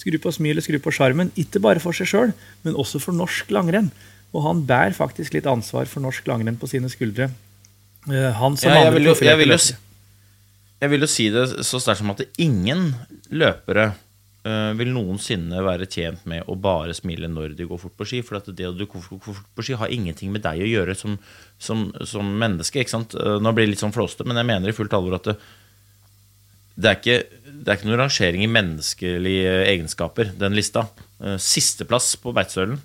Skru på smilet, skru på sjarmen. Ikke bare for seg sjøl, men også for norsk langrenn. Og han bærer faktisk litt ansvar for norsk langrenn på sine skuldre. Uh, han som ja, jeg, vil jo, jeg, vil jo, jeg vil jo si det så sterkt som at ingen løpere vil noensinne være tjent med å bare smile når de går fort på ski. For det at du går fort på ski, har ingenting med deg å gjøre som, som, som menneske. ikke sant? Uh, nå blir det litt sånn flåste, men jeg mener i fullt alvor at det, det er ikke det er ikke noen rangering i menneskelige egenskaper, den lista. Eh, sisteplass på Beitostølen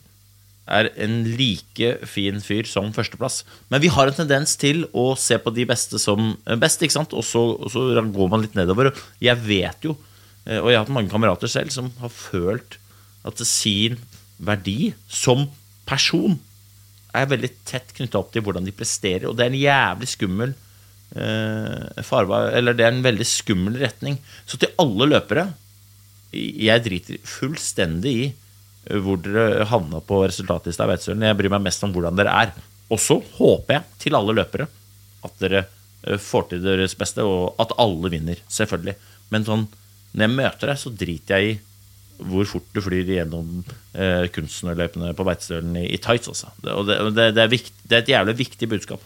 er en like fin fyr som førsteplass. Men vi har en tendens til å se på de beste som best, ikke sant? Og så, og så går man litt nedover. Jeg vet jo, eh, og jeg har hatt mange kamerater selv, som har følt at sin verdi som person er veldig tett knytta opp til hvordan de presterer. Og det er en jævlig skummel eh, farve, Eller det er en veldig skummel retning. Så til alle løpere Jeg driter fullstendig i eh, hvor dere havna på resultatlista. Jeg bryr meg mest om hvordan dere er. Og så håper jeg til alle løpere at dere eh, får til deres beste, og at alle vinner, selvfølgelig. Men sånn, når jeg møter deg, så driter jeg i hvor fort du flyr gjennom eh, kunstnerløypene på Beitostølen i, i tights. Også. Det, og det, det, det, er viktig, det, er et jævlig viktig budskap.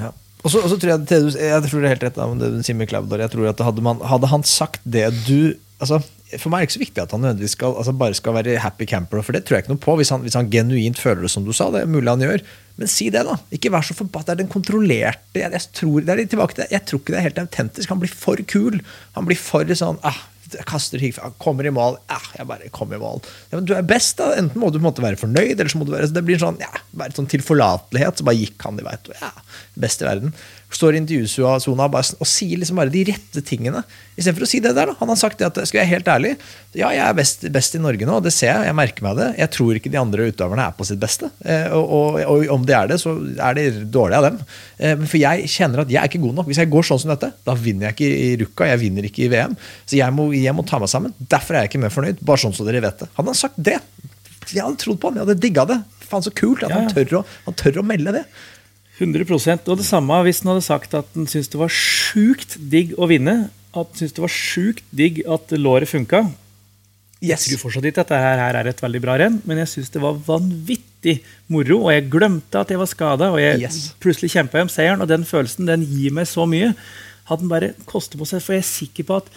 Ja. Og så, tror jeg, jeg tror det er helt rett om det du sier med Claudor. Jeg tror at hadde, man, hadde han sagt det du altså, For meg er det ikke så viktig at han nødvendigvis skal, altså, bare skal være happy camper, for det tror jeg ikke noe på. Hvis han, hvis han, genuint føler det som du sa. Det er mulig han gjør. Men si det, da. Ikke vær så forbanna. Det er den kontrollerte jeg, jeg, tror, det er litt tilbake til, jeg tror ikke det er helt autentisk. Han blir for kul. Han blir for sånn ah, kaster hit, kommer i mål. Ja, jeg bare kom i mål. Ja, du er best, da. Enten må du på en måte være fornøyd, eller så må du være Det blir sånn, ja, bare sånn tilforlatelighet. Så bare gikk han, de vei. Ja, best i verden står i intervjusona og sier liksom bare de rette tingene. Istedenfor å si det der. da. Han har sagt det at skal jeg være helt ærlig, ja, jeg er best, best, i Norge nå, det ser jeg, jeg merker meg det. Jeg tror ikke de andre utøverne er på sitt beste. Eh, og, og, og, om de er det, så er de dårlige av dem. Eh, for jeg kjenner at jeg er ikke god nok. Hvis jeg går sånn som dette, da vinner jeg ikke i Rukka, jeg vinner ikke i VM. Så jeg må, jeg må ta meg sammen. Derfor er jeg ikke mer fornøyd. Bare sånn så dere vet det. Han har sagt det. Jeg hadde trodd på ham, jeg hadde digga det. Faen så kult at ja, ja. Han, tør å, han tør å melde det. 100% Og det samme hvis han hadde sagt at han syntes det var sjukt digg å vinne. At han syntes det var sjukt digg at låret funka. Yes. Jeg tror fortsatt ikke at dette her er et veldig bra renn, men jeg syns det var vanvittig moro. Og jeg glemte at jeg var skada, og jeg yes. plutselig kjempa om seieren. Og den følelsen den gir meg så mye. Hadde den bare kostet på seg, for jeg er sikker på at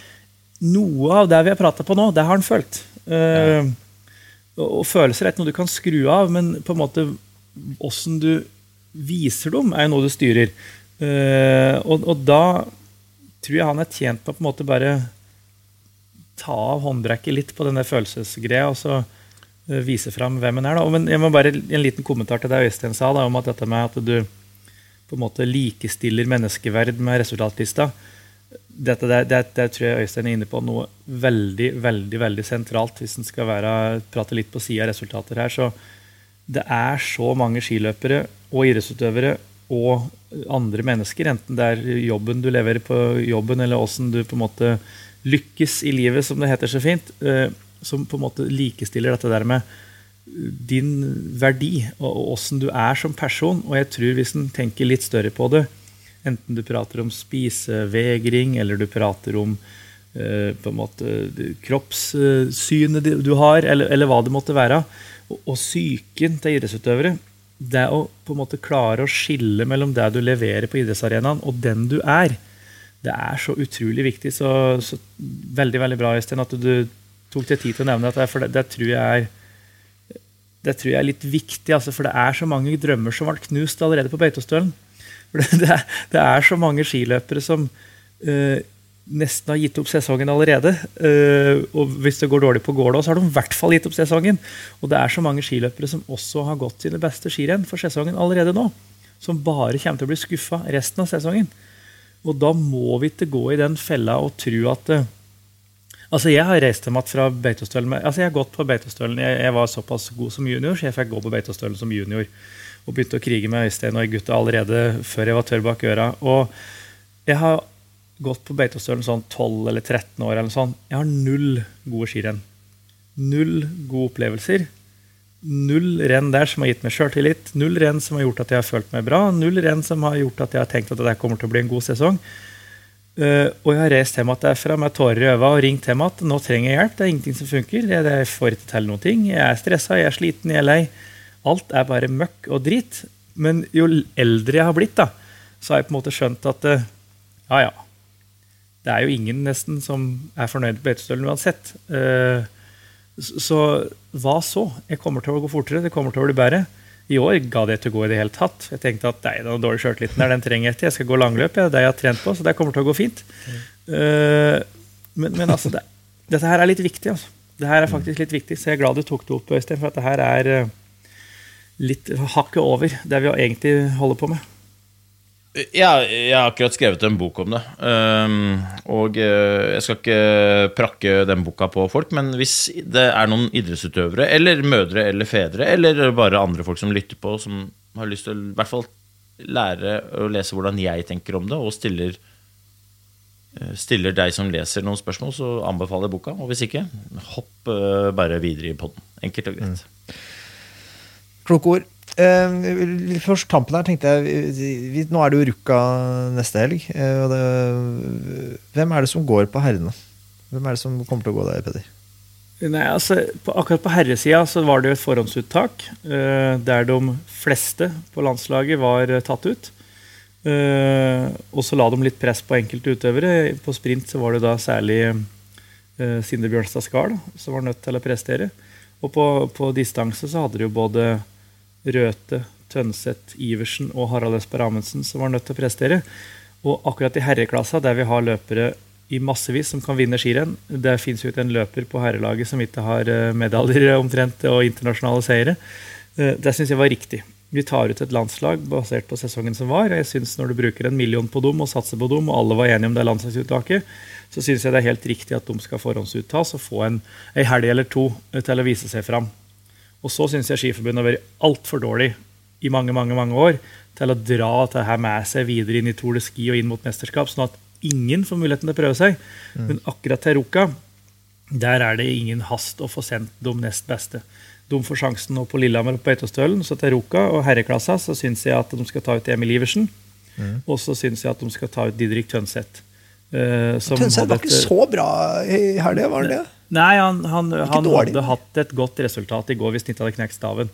noe av det vi har prata på nå, det har han følt. Uh, og følelser er ikke noe du kan skru av, men på en måte åssen du viser dem, er jo noe du styrer. Uh, og, og, da tror jeg han er tjent på å på en måte bare ta av håndbrekket litt på denne følelsesgreia og så uh, vise fram hvem han er. Da. Men jeg må bare En liten kommentar til det Øystein sa da, om at dette med at du på en måte likestiller menneskeverd med resultatlista. Dette der, det, det, tror jeg Øystein er inne på noe veldig veldig, veldig sentralt hvis en skal være, prate litt på sida av resultater her. så det er så mange skiløpere og idrettsutøvere og andre mennesker, enten det er jobben du leverer på jobben, eller åssen du på en måte lykkes i livet, som det heter så fint, eh, som på en måte likestiller dette der med din verdi og åssen du er som person. Og jeg tror hvis en tenker litt større på det, enten du prater om spisevegring, eller du prater om eh, på en måte kroppssynet du har, eller, eller hva det måtte være, og, og psyken til idrettsutøvere det å på en måte klare å skille mellom det du leverer på idrettsarenaen, og den du er, det er så utrolig viktig. Så, så veldig veldig bra Øystein, at du tok deg tid til å nevne dette. For det, det, tror jeg er det tror jeg er litt viktig, altså, for det er så mange drømmer som ble knust allerede på Beitostølen. Det, det, det, er så mange skiløpere som uh, nesten har gitt opp sesongen allerede. Uh, og hvis det går dårlig på gårda, så har de i hvert fall gitt opp sesongen. Og det er så mange skiløpere som også har gått sine beste skirenn for sesongen allerede nå. Som bare kommer til å bli skuffa resten av sesongen. Og da må vi ikke gå i den fella og tro at uh, Altså, Jeg har reist hjem fra Beitostølen. Altså, jeg har gått på Beitostølen. Jeg, jeg, var såpass god som junior, så jeg fikk gå på Beitostølen som junior. Og begynte å krige med Øystein og gutta allerede før jeg var tørr bak øra. Og jeg har gått på Beitostølen sånn 12 eller 13 år. eller sånn. Jeg har null gode skirenn. Null gode opplevelser. Null renn der som har gitt meg sjøltillit. Null renn som har gjort at jeg har følt meg bra. Null renn som har gjort at jeg har tenkt at det kommer til å bli en god sesong. Uh, og jeg har reist hjem derfra med tårer i øynene og ringt hjem at nå trenger jeg hjelp. Det er ingenting som funker. Jeg, jeg får ikke til noen ting. Jeg er stressa, jeg er sliten, jeg er lei. Alt er bare møkk og drit. Men jo eldre jeg har blitt, da, så har jeg på en måte skjønt at uh, ja, ja, det er jo ingen nesten som er fornøyd på Beitostølen uansett. Eh, så hva så? Jeg kommer til å gå fortere, det kommer til å bli bedre. I år ga det til å gå i det hele tatt. Jeg tenkte at nei, den dårlige sjøltilliten der, den trenger jeg ikke. Jeg skal gå langløp, det er det jeg har trent på, så det kommer til å gå fint. Mm. Men, men, altså, det, dette her er litt viktig. altså. Det her er faktisk litt viktig, så jeg er glad du tok det opp, Øystein. For at det her er, eh, litt hakket over det vi egentlig holder på med. Ja, jeg har akkurat skrevet en bok om det. Um, og uh, jeg skal ikke prakke den boka på folk, men hvis det er noen idrettsutøvere, eller mødre eller fedre, eller bare andre folk som lytter på, som har lyst til å i hvert fall lære å lese hvordan jeg tenker om det, og stiller, uh, stiller deg som leser noen spørsmål, så anbefaler jeg boka. Og hvis ikke, hopp uh, bare videre i poden. Enkelt og greit. Mm. Kloke ord. Uh, først tampen her tenkte jeg vi, Nå er det jo Rukka neste helg. Uh, det, hvem er det som går på herrene? Hvem er det som kommer til å gå der, Peder? Nei, altså, på, akkurat på herresida så var det jo et forhåndsuttak uh, der de fleste på landslaget var tatt ut. og så la de litt press på enkelte utøvere. På sprint så var det da særlig Sinde Bjørnstad Skar som var nødt til å prestere. Og på, på distanse så hadde de jo både Røthe, Tønseth, Iversen og Harald Østberg Amundsen som var nødt til å prestere. Og akkurat i herreklassa, der vi har løpere i massevis som kan vinne skirenn Det fins jo ikke en løper på herrelaget som ikke har eh, medaljer omtrent og internasjonale seire. Eh, det syns jeg var riktig. Vi tar ut et landslag basert på sesongen som var. og Jeg synes Når du bruker en million på dem og satser på dem, og alle var enige om det landslagsuttaket, så syns jeg det er helt riktig at de skal forhåndsuttas og få en, ei helg eller to til å vise seg fram. Og så syns jeg Skiforbundet har vært altfor dårlig i mange mange, mange år til å dra dette med seg videre inn i Tour de Ski og inn mot mesterskap, sånn at ingen får muligheten til å prøve seg. Mm. Men akkurat til Ruka, der er det ingen hast å få sendt de nest beste. De får sjansen nå på Lillehammer og på Beitostølen, så til Ruka og herreklassa så syns jeg at de skal ta ut Emil Iversen. Mm. Og så syns jeg at de skal ta ut Didrik Tønseth. Uh, Tønseth var ikke så bra i helga, var han det? Nei, han, han, han hadde hatt et godt resultat i går hvis han ikke hadde knekt staven.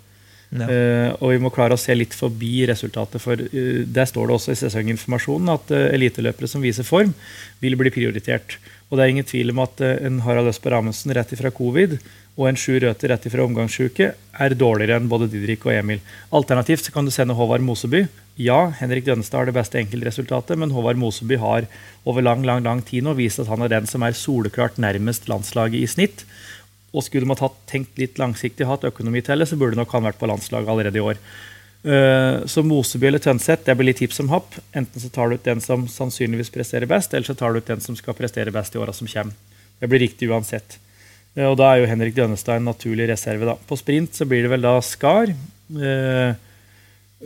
Ja. Uh, og vi må klare å se litt forbi resultatet, for uh, der står det også i sesonginformasjonen at uh, eliteløpere som viser form, vil bli prioritert. Og det er ingen tvil om at en Harald Østberg Amundsen rett ifra covid og en Sjur Røther rett ifra omgangssjuke er dårligere enn både Didrik og Emil. Alternativt så kan du sende Håvard Moseby. Ja, Henrik Dønnestad har det beste enkeltresultatet, men Håvard Moseby har over lang lang, lang tid nå vist at han er den som er soleklart nærmest landslaget i snitt. Og skulle man tatt, tenkt litt langsiktig, hatt økonomi til det, så burde nok han vært på landslaget allerede i år. Uh, så Moseby eller Tønseth det blir litt tips om happ. Enten så tar du ut den som sannsynligvis presterer best, eller så tar du ut den som skal prestere best i åra som kommer. Det blir riktig uansett. Eh, og da er jo Henrik Dønnestad en naturlig reserve. da. På sprint så blir det vel da Skar. Eh,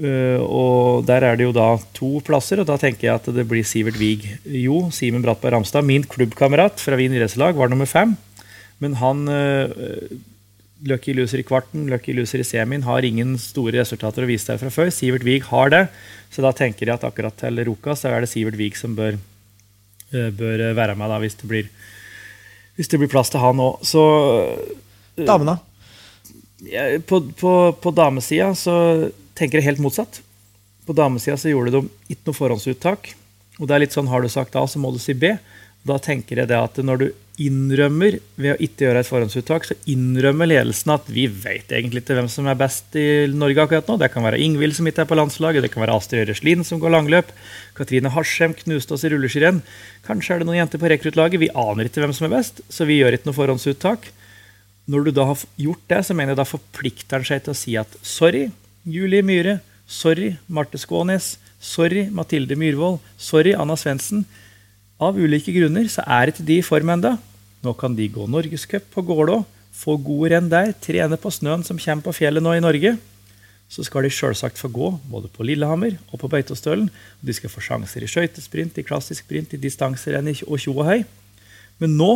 eh, og der er det jo da to plasser, og da tenker jeg at det blir Sivert Wiig. Jo, Simen Brattberg Ramstad, min klubbkamerat fra Wien idrettslag, var nummer fem. Men han Lucky loser i kvarten, lucky loser i semien, har ingen store resultater å vise til fra før. Sivert Wiig har det, så da tenker jeg at akkurat til Roka så er det Sivert Wiig som bør, bør være med da, hvis det blir hvis det blir plass til han òg. Så eh, Damene? På på, på damesida så tenker jeg helt motsatt. På damesida så gjorde de ikke noe forhåndsuttak. Og det er litt sånn har du sagt A, så må du si B. Da tenker jeg det at når du innrømmer ved å ikke gjøre et forhåndsuttak, så innrømmer ledelsen at vi vet egentlig ikke hvem som er best i Norge akkurat nå. Det kan være Ingvild som ikke er på landslaget, det kan være Astrid Øreslien som går langløp. Katrine Harsem knuste oss i rulleskirenn. Kanskje er det noen jenter på rekruttlaget. Vi aner ikke hvem som er best, så vi gjør ikke noe forhåndsuttak. Når du da har gjort det, så mener jeg da forplikter han seg til å si at sorry, Julie Myhre. Sorry, Marte Skånes. Sorry, Mathilde Myhrvold. Sorry, Anna Svendsen av ulike grunner så er ikke de i form ennå. Nå kan de gå norgescup på Gålå, få gode renn der, trene på snøen som kommer på fjellet nå i Norge. Så skal de selvsagt få gå både på Lillehammer og på Beitostølen. De skal få sjanser i skøytesprint, i klassisk sprint, i distanserenn og tjo og hei. Men nå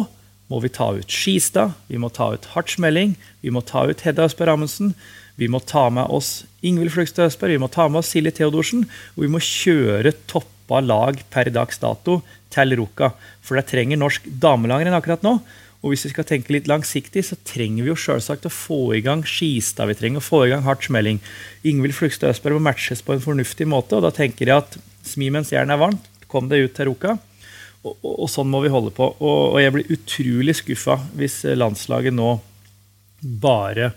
må vi ta ut Skistad, vi må ta ut Hartsmelling, vi må ta ut Hedda Østberg Amundsen. Vi må ta med oss Ingvild Flugstad Østberg, vi må ta med oss Silje Theodorsen. Og vi må kjøre toppa lag per dags dato til Ruka. For det trenger norsk damelangrenn akkurat nå. Og hvis vi skal tenke litt langsiktig, så trenger vi jo selvsagt å få i gang Skistad. Vi trenger å få i gang hardt smelling. Ingvild Flugstad Østberg må matches på en fornuftig måte. Og da tenker jeg at smi mens jernet er varmt. Kom deg ut til Ruka. Og, og, og, sånn må vi holde på. Og, og jeg blir utrolig skuffa hvis landslaget nå bare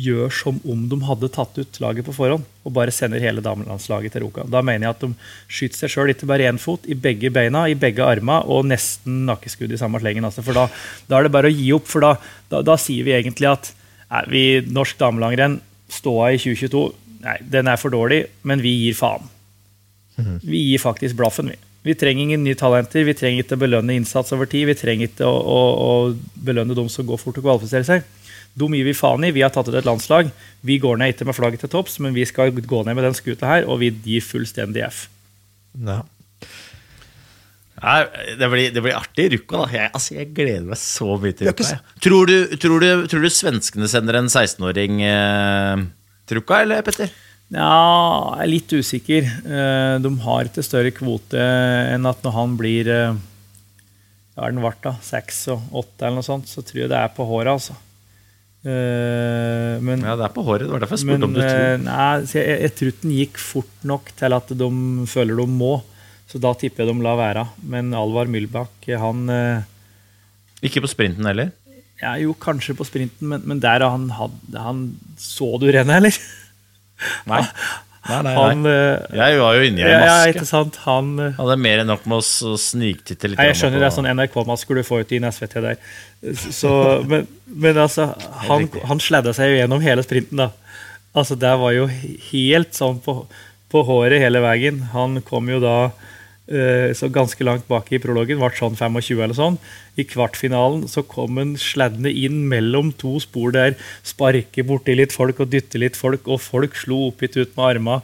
gjør som om de hadde tatt ut laget på forhånd og bare sender hele damelandslaget til Roka. Da mener jeg at de skyter seg sjøl ikke bare én fot, i begge beina, i begge armer og nesten nakkeskudd i samme slengen. Altså, for da, da, er det bare å gi opp. For da, da, da sier vi egentlig at nei, vi norsk damelangrenn ståa i 2022 Nei, den er for dårlig, men vi gir faen. Mhm. Vi gir faktisk blaffen, vi. Vi trenger ingen nye talenter. Vi trenger ikke å belønne innsats over tid. Vi trenger ikke å, å, å belønne dem som går fort og kvalifiserer seg. De gir vi faen i. Vi har tatt ut et landslag. Vi går ned ikke med flagget til topps, men vi skal gå ned med den skuta her, og vi gir fullstendig F. Ja. Ja, det, blir, det blir artig i Rukka. da jeg, altså, jeg gleder meg så mye til Rukka. Tror du, tror, du, tror du svenskene sender en 16-åring eh, til Rukka, eller Petter? Ja, jeg er litt usikker. Eh, de har ikke større kvote enn at når han blir Hva er den vart da seks og åtte eller noe sånt, så tror jeg det er på håret, altså. Eh, men, ja, det er på håret. Det var derfor jeg spurte men, om du tror Nei, jeg, jeg tror den gikk fort nok til at de føler de må. Så da tipper jeg de lar være. Men Alvar Myllbakk, han Ikke på sprinten heller? Ja, jo, kanskje på sprinten, men, men der han, han Så du rennet, eller? Nei. Nei, nei, han, eh, jeg var jo inni ei maske. Ja, ikke sant? Han eh, hadde mer enn nok med å sniktitte litt. Nei, jeg skjønner det er sånn NRK-masker du får ut i SVT der. Så, men, men, altså, han, han sladda seg jo gjennom hele sprinten, da. Altså, det var jo helt sånn på, på håret hele veien. Han kom jo da så ganske langt bak i prologen, ble sånn 25 eller sånn. I kvartfinalen så kom han sladdende inn mellom to spor der, sparker borti litt folk og dytter litt folk, og folk slo oppgitt ut med armene.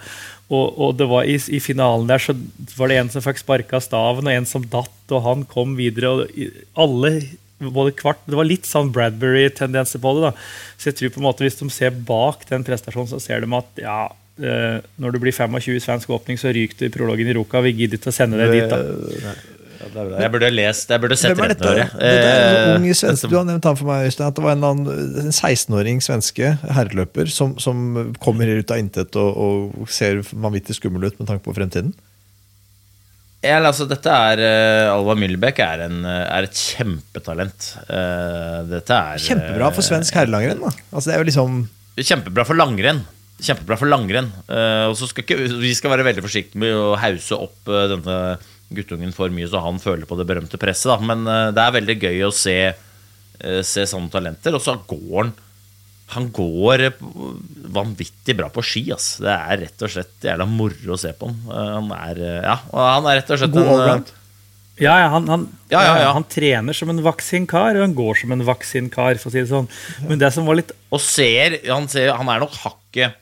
Og, og, det var i, i, finalen der så var det en som fikk sparka staven, og en som datt, og han kom videre. og alle både kvart, Det var litt sånn Bradbury-tendenser på det. da, Så jeg tror på en måte hvis de ser bak den prestasjonen, så ser de at ja, Eh, når du blir 25 i svensk åpning, så ryker du i prologen i Ruka. Vi gidder ikke å sende deg dit. da. Jeg burde lest, jeg burde sett Hvem er dette? dette er ung svenske, du har nevnt han for meg, Øystein, at det var en, en 16-åring svenske herreløper som, som, kommer ut av intet og, og ser vanvittig skummel ut med tanke på fremtiden? Ja, altså, dette er uh, Alva Myllbekk er, er, et kjempetalent. Uh, dette er Kjempebra for svensk herrelangrenn, da. Altså, det er jo liksom Kjempebra for langrenn kjempebra for langrenn. Uh, og så skal ikke, Vi skal være veldig forsiktige med å hause opp uh, denne guttungen for mye, så han føler på det berømte presset. Da. Men uh, det er veldig gøy å se, se sånne talenter. Og så går han Han går vanvittig bra på ski. Ass. Det er rett og slett jævla moro å se på han. han er, ja, han er rett og slett God en, Ja, ja, han, han, ja, ja, ja, han, trener som en vaksinkar, og han går som en vaksinkar, for å si det sånn. Men det som var litt Og ser Han, ser, han er nok hakket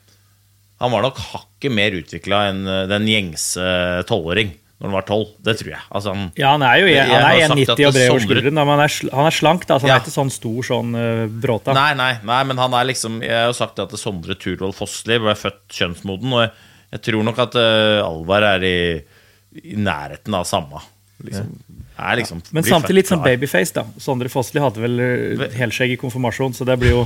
han var nok hakket mer utvikla enn eh, den gjengse tolvåring når han var tolv. Det tror jeg. Altså, han, ja, han er jo han er 1,90 og bred over skulderen, han er, han er slank. da, så Han ja. er ikke sånn stor sånn uh, bråta. Nei, nei, nei, men han er liksom Jeg har jo sagt det at Sondre Turvold Fossli ble født kjønnsmoden, og jeg, jeg tror nok at uh, Alvar er i, i, nærheten av samme. Liksom. er Liksom, Men samtidig litt sånn babyface, da. Sondre Fossli hadde vel eh, helskjegg i konfirmasjon, så det blir jo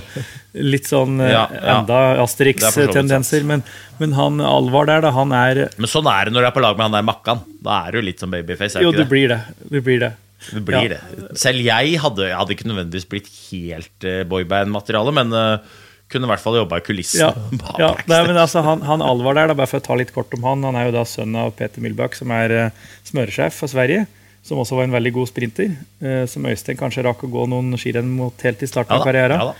litt sånn eh, ja, ja. enda Asterix-tendenser. Men, men, han Alvar der, da, han er Men sånn er det når du er på lag med han der Makkan. Da er du litt sånn babyface. jo, du blir det. Du blir det. Det blir ja. det. Selv jeg hadde, jeg hadde ikke nødvendigvis blitt helt uh, boyband-materiale, men uh, kunne i hvert fall jobba i kulissene. Ja, ja. Nei, men altså, han, han, Alvar der, da, bare for å ta litt kort om han, han er jo da sønn av Peter Milbakk, som er uh, smøresjef for Sverige som også var en veldig god sprinter. Uh, som Øystein kanskje rakk å gå noen skirenn mot helt i starten ja, av karrieren. Ja,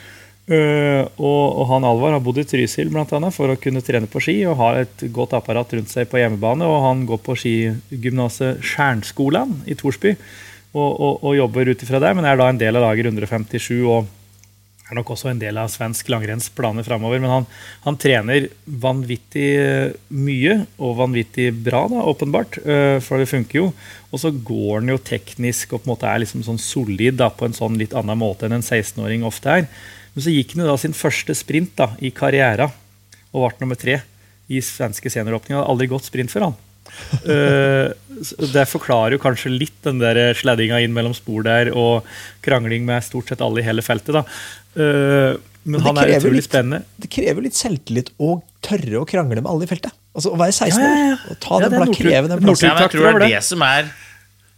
uh, og, og, han Alvar har bodd i Trysil blant annet, for å kunne trene på ski og ha et godt apparat rundt seg på hjemmebane. Og han går på skigymnaset Skjernskolan i Torsby og, og, og jobber ut ifra det, men er da en del av lager 157. og er nok også en del av svensk langrenns planer framover. Men han, han, trener vanvittig eh, mye, og vanvittig bra, da, åpenbart. Eh, for det funker jo. Og så går han jo teknisk og på en måte er liksom sånn solid da, på en sånn litt annen måte enn en 16-åring ofte er. Men så gikk han jo da sin første sprint da, i karriera og ble nummer tre i svenske senioråpning. Hadde aldri gått sprint før han. Uh, det forklarer jo kanskje litt den der sladdinga inn mellom spor der og krangling med stort sett alle i hele feltet. da. Uh, men, men han er utrolig litt, spennende. Det krever litt selvtillit å tørre å krangle med alle i feltet. Altså Å være 16 år ja, ja, ja. og ta den, det kreve den plassen. jeg tror det er det som er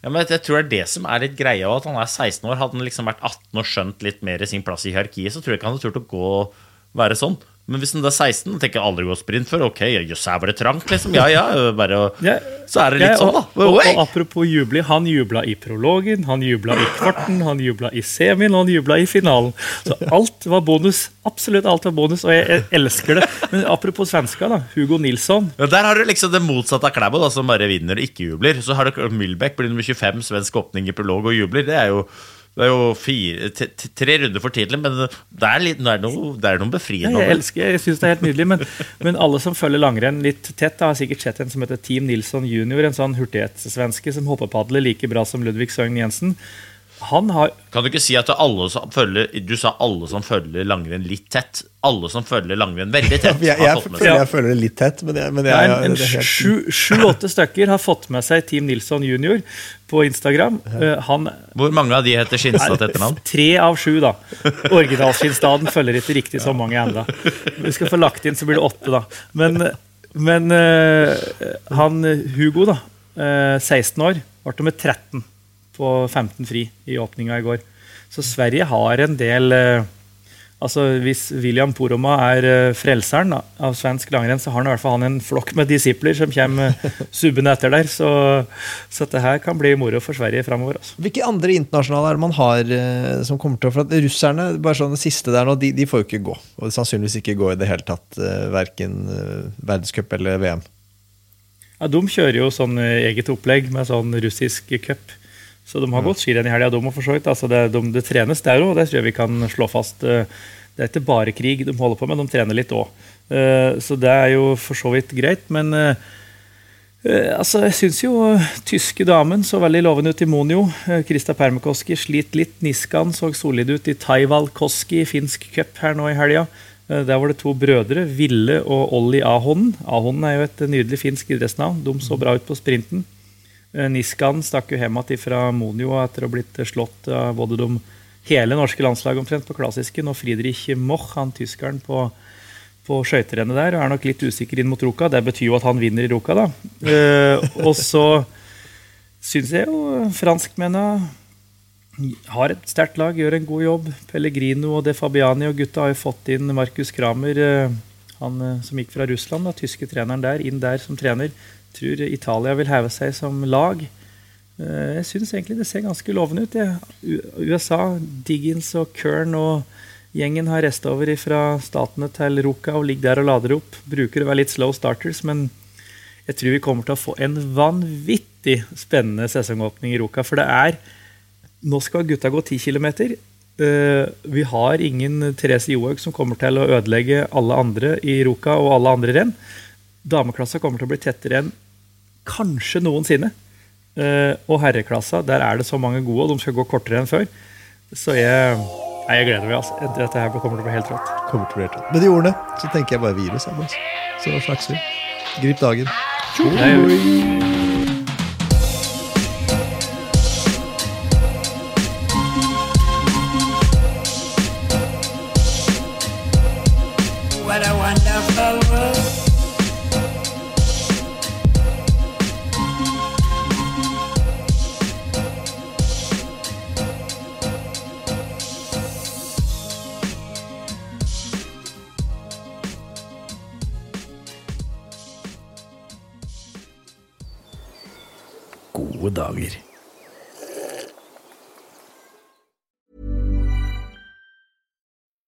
ja, men jeg tror det er det som er litt greia. At han er 16 år. Hadde han liksom vært 18 og skjønt litt mer sin plass i hierarkiet, så tror jeg ikke han hadde turt å gå være sånn. Men hvis den er 16 og tenker aldri gå sprint før, ok, jøss, her var det trangt, liksom. Ja ja, bare Så er det litt ja, sånn, da. Og, og, og, apropos jubling, han jubla i prologen, han jubla i kvarten, han jubla i semien, og han jubla i finalen. Så alt var bonus. Absolutt alt var bonus, og jeg, jeg elsker det. Men apropos svenska, da. Hugo Nilsson. Ja, Der har du liksom det motsatte av Klæbo, da, som bare vinner og ikke jubler. Så har du Milbeck, blir nummer 25, svensk åpning i prolog og jubler. Det er jo det er jo fire, tre runder for tidlig, men det er, litt, det er, noe, det er noe befriende. Jeg elsker, jeg syns det er helt nydelig, men, men, alle som følger langrenn litt tett, da, har sikkert sett en som heter Team Nilsson jr., en sånn hurtighetssvenske som hoppepadler like bra som Ludvig Søgn Jensen. Han har Kan du ikke si at alle som følger Du sa alle som følger langrenn litt tett. Alle som følger langrenn veldig tett. jeg, jeg, jeg, jeg, føler det litt tett, men, men Sju-åtte stykker har fått med seg Team Nilsson jr. på Instagram. Uh, han, Hvor mange av de heter Skinstad til etternavn? Tre av sju, da. Originalskinstaden følger ikke riktig så mange ennå. Vi skal få lagt inn, så blir det åtte, da. Men, men uh, han Hugo, da, uh, 16 år, ble nummer 13 på 15 fri i åpninga i går. Så Sverige har en del eh, altså Hvis William Poroma er eh, frelseren da, av svensk langrenn, så har han i hvert fall han en flokk med disipler som kommer subbende etter der. Så, så dette her kan bli moro for Sverige framover. Altså. Hvilke andre internasjonale er det man har eh, som kommer til å For at Russerne bare sånn det siste der nå, de, de får jo ikke gå. Og sannsynligvis ikke gå i det hele tatt. Verken verdenscup eller VM. Ja, De kjører jo sånn eget opplegg med sånn russisk cup. Så de har gått skirenn i helga, de òg, for så vidt. Altså det, de, det, trenes der òg, det tror jeg vi kan slå fast. Eh, det er ikke bare krig de holder på med, de trener litt òg. Eh, så det er jo for så vidt greit. Men eh, altså, jeg syns jo tyske damen så veldig lovende ut i Monio. Krista Permakoski sliter litt. Niskan så solid ut i Taivalkoski finsk cup her nå i helga. Der var det to brødre, Ville og Olli Ahonen. Ahonen er jo et nydelig finsk idrettsnavn. De så bra ut på sprinten. Eh, Niskan stakk jo hjem igjen fra Monio etter å ha blitt slått av både de hele norske landslaget omtrent på klassisken og Friedrich Moch, han tyskeren på, på skøyterennet der, og er nok litt usikker inn mot Ruka. Det betyr jo at han vinner i Ruka, da. Uh, og så syns jeg jo franskmennene har et sterkt lag, gjør en god jobb. Pellegrino og De Fabiani og gutta har jo fått inn Markus Kramer, uh, han uh, som gikk fra Russland, da, tyske treneren der, inn der som trener tror Italia vil heve seg som lag. Eh, jeg syns egentlig det ser ganske lovende ut. USA, Diggins og Kern og gjengen har reist over fra statene til Ruka og ligger der og lader opp. Bruker å være litt slow starters, men jeg tror vi kommer til å få en vanvittig spennende sesongåpning i Ruka. For det er Nå skal gutta gå 10 km. Uh, vi har ingen Therese Johaug som kommer til å ødelegge alle andre i Ruka og alle andre renn. Dameklassa kommer til å bli tettere enn kanskje noensinne. Uh, og herreklassa, der er det så mange gode, og de skal gå kortere enn før. Så jeg, nei, jeg gleder meg. altså. Dette her kommer til å bli helt rått. Kommer til å bli helt rått. Med de ordene så tenker jeg bare virus. Så snakkes vi. Grip dagen. Tjo!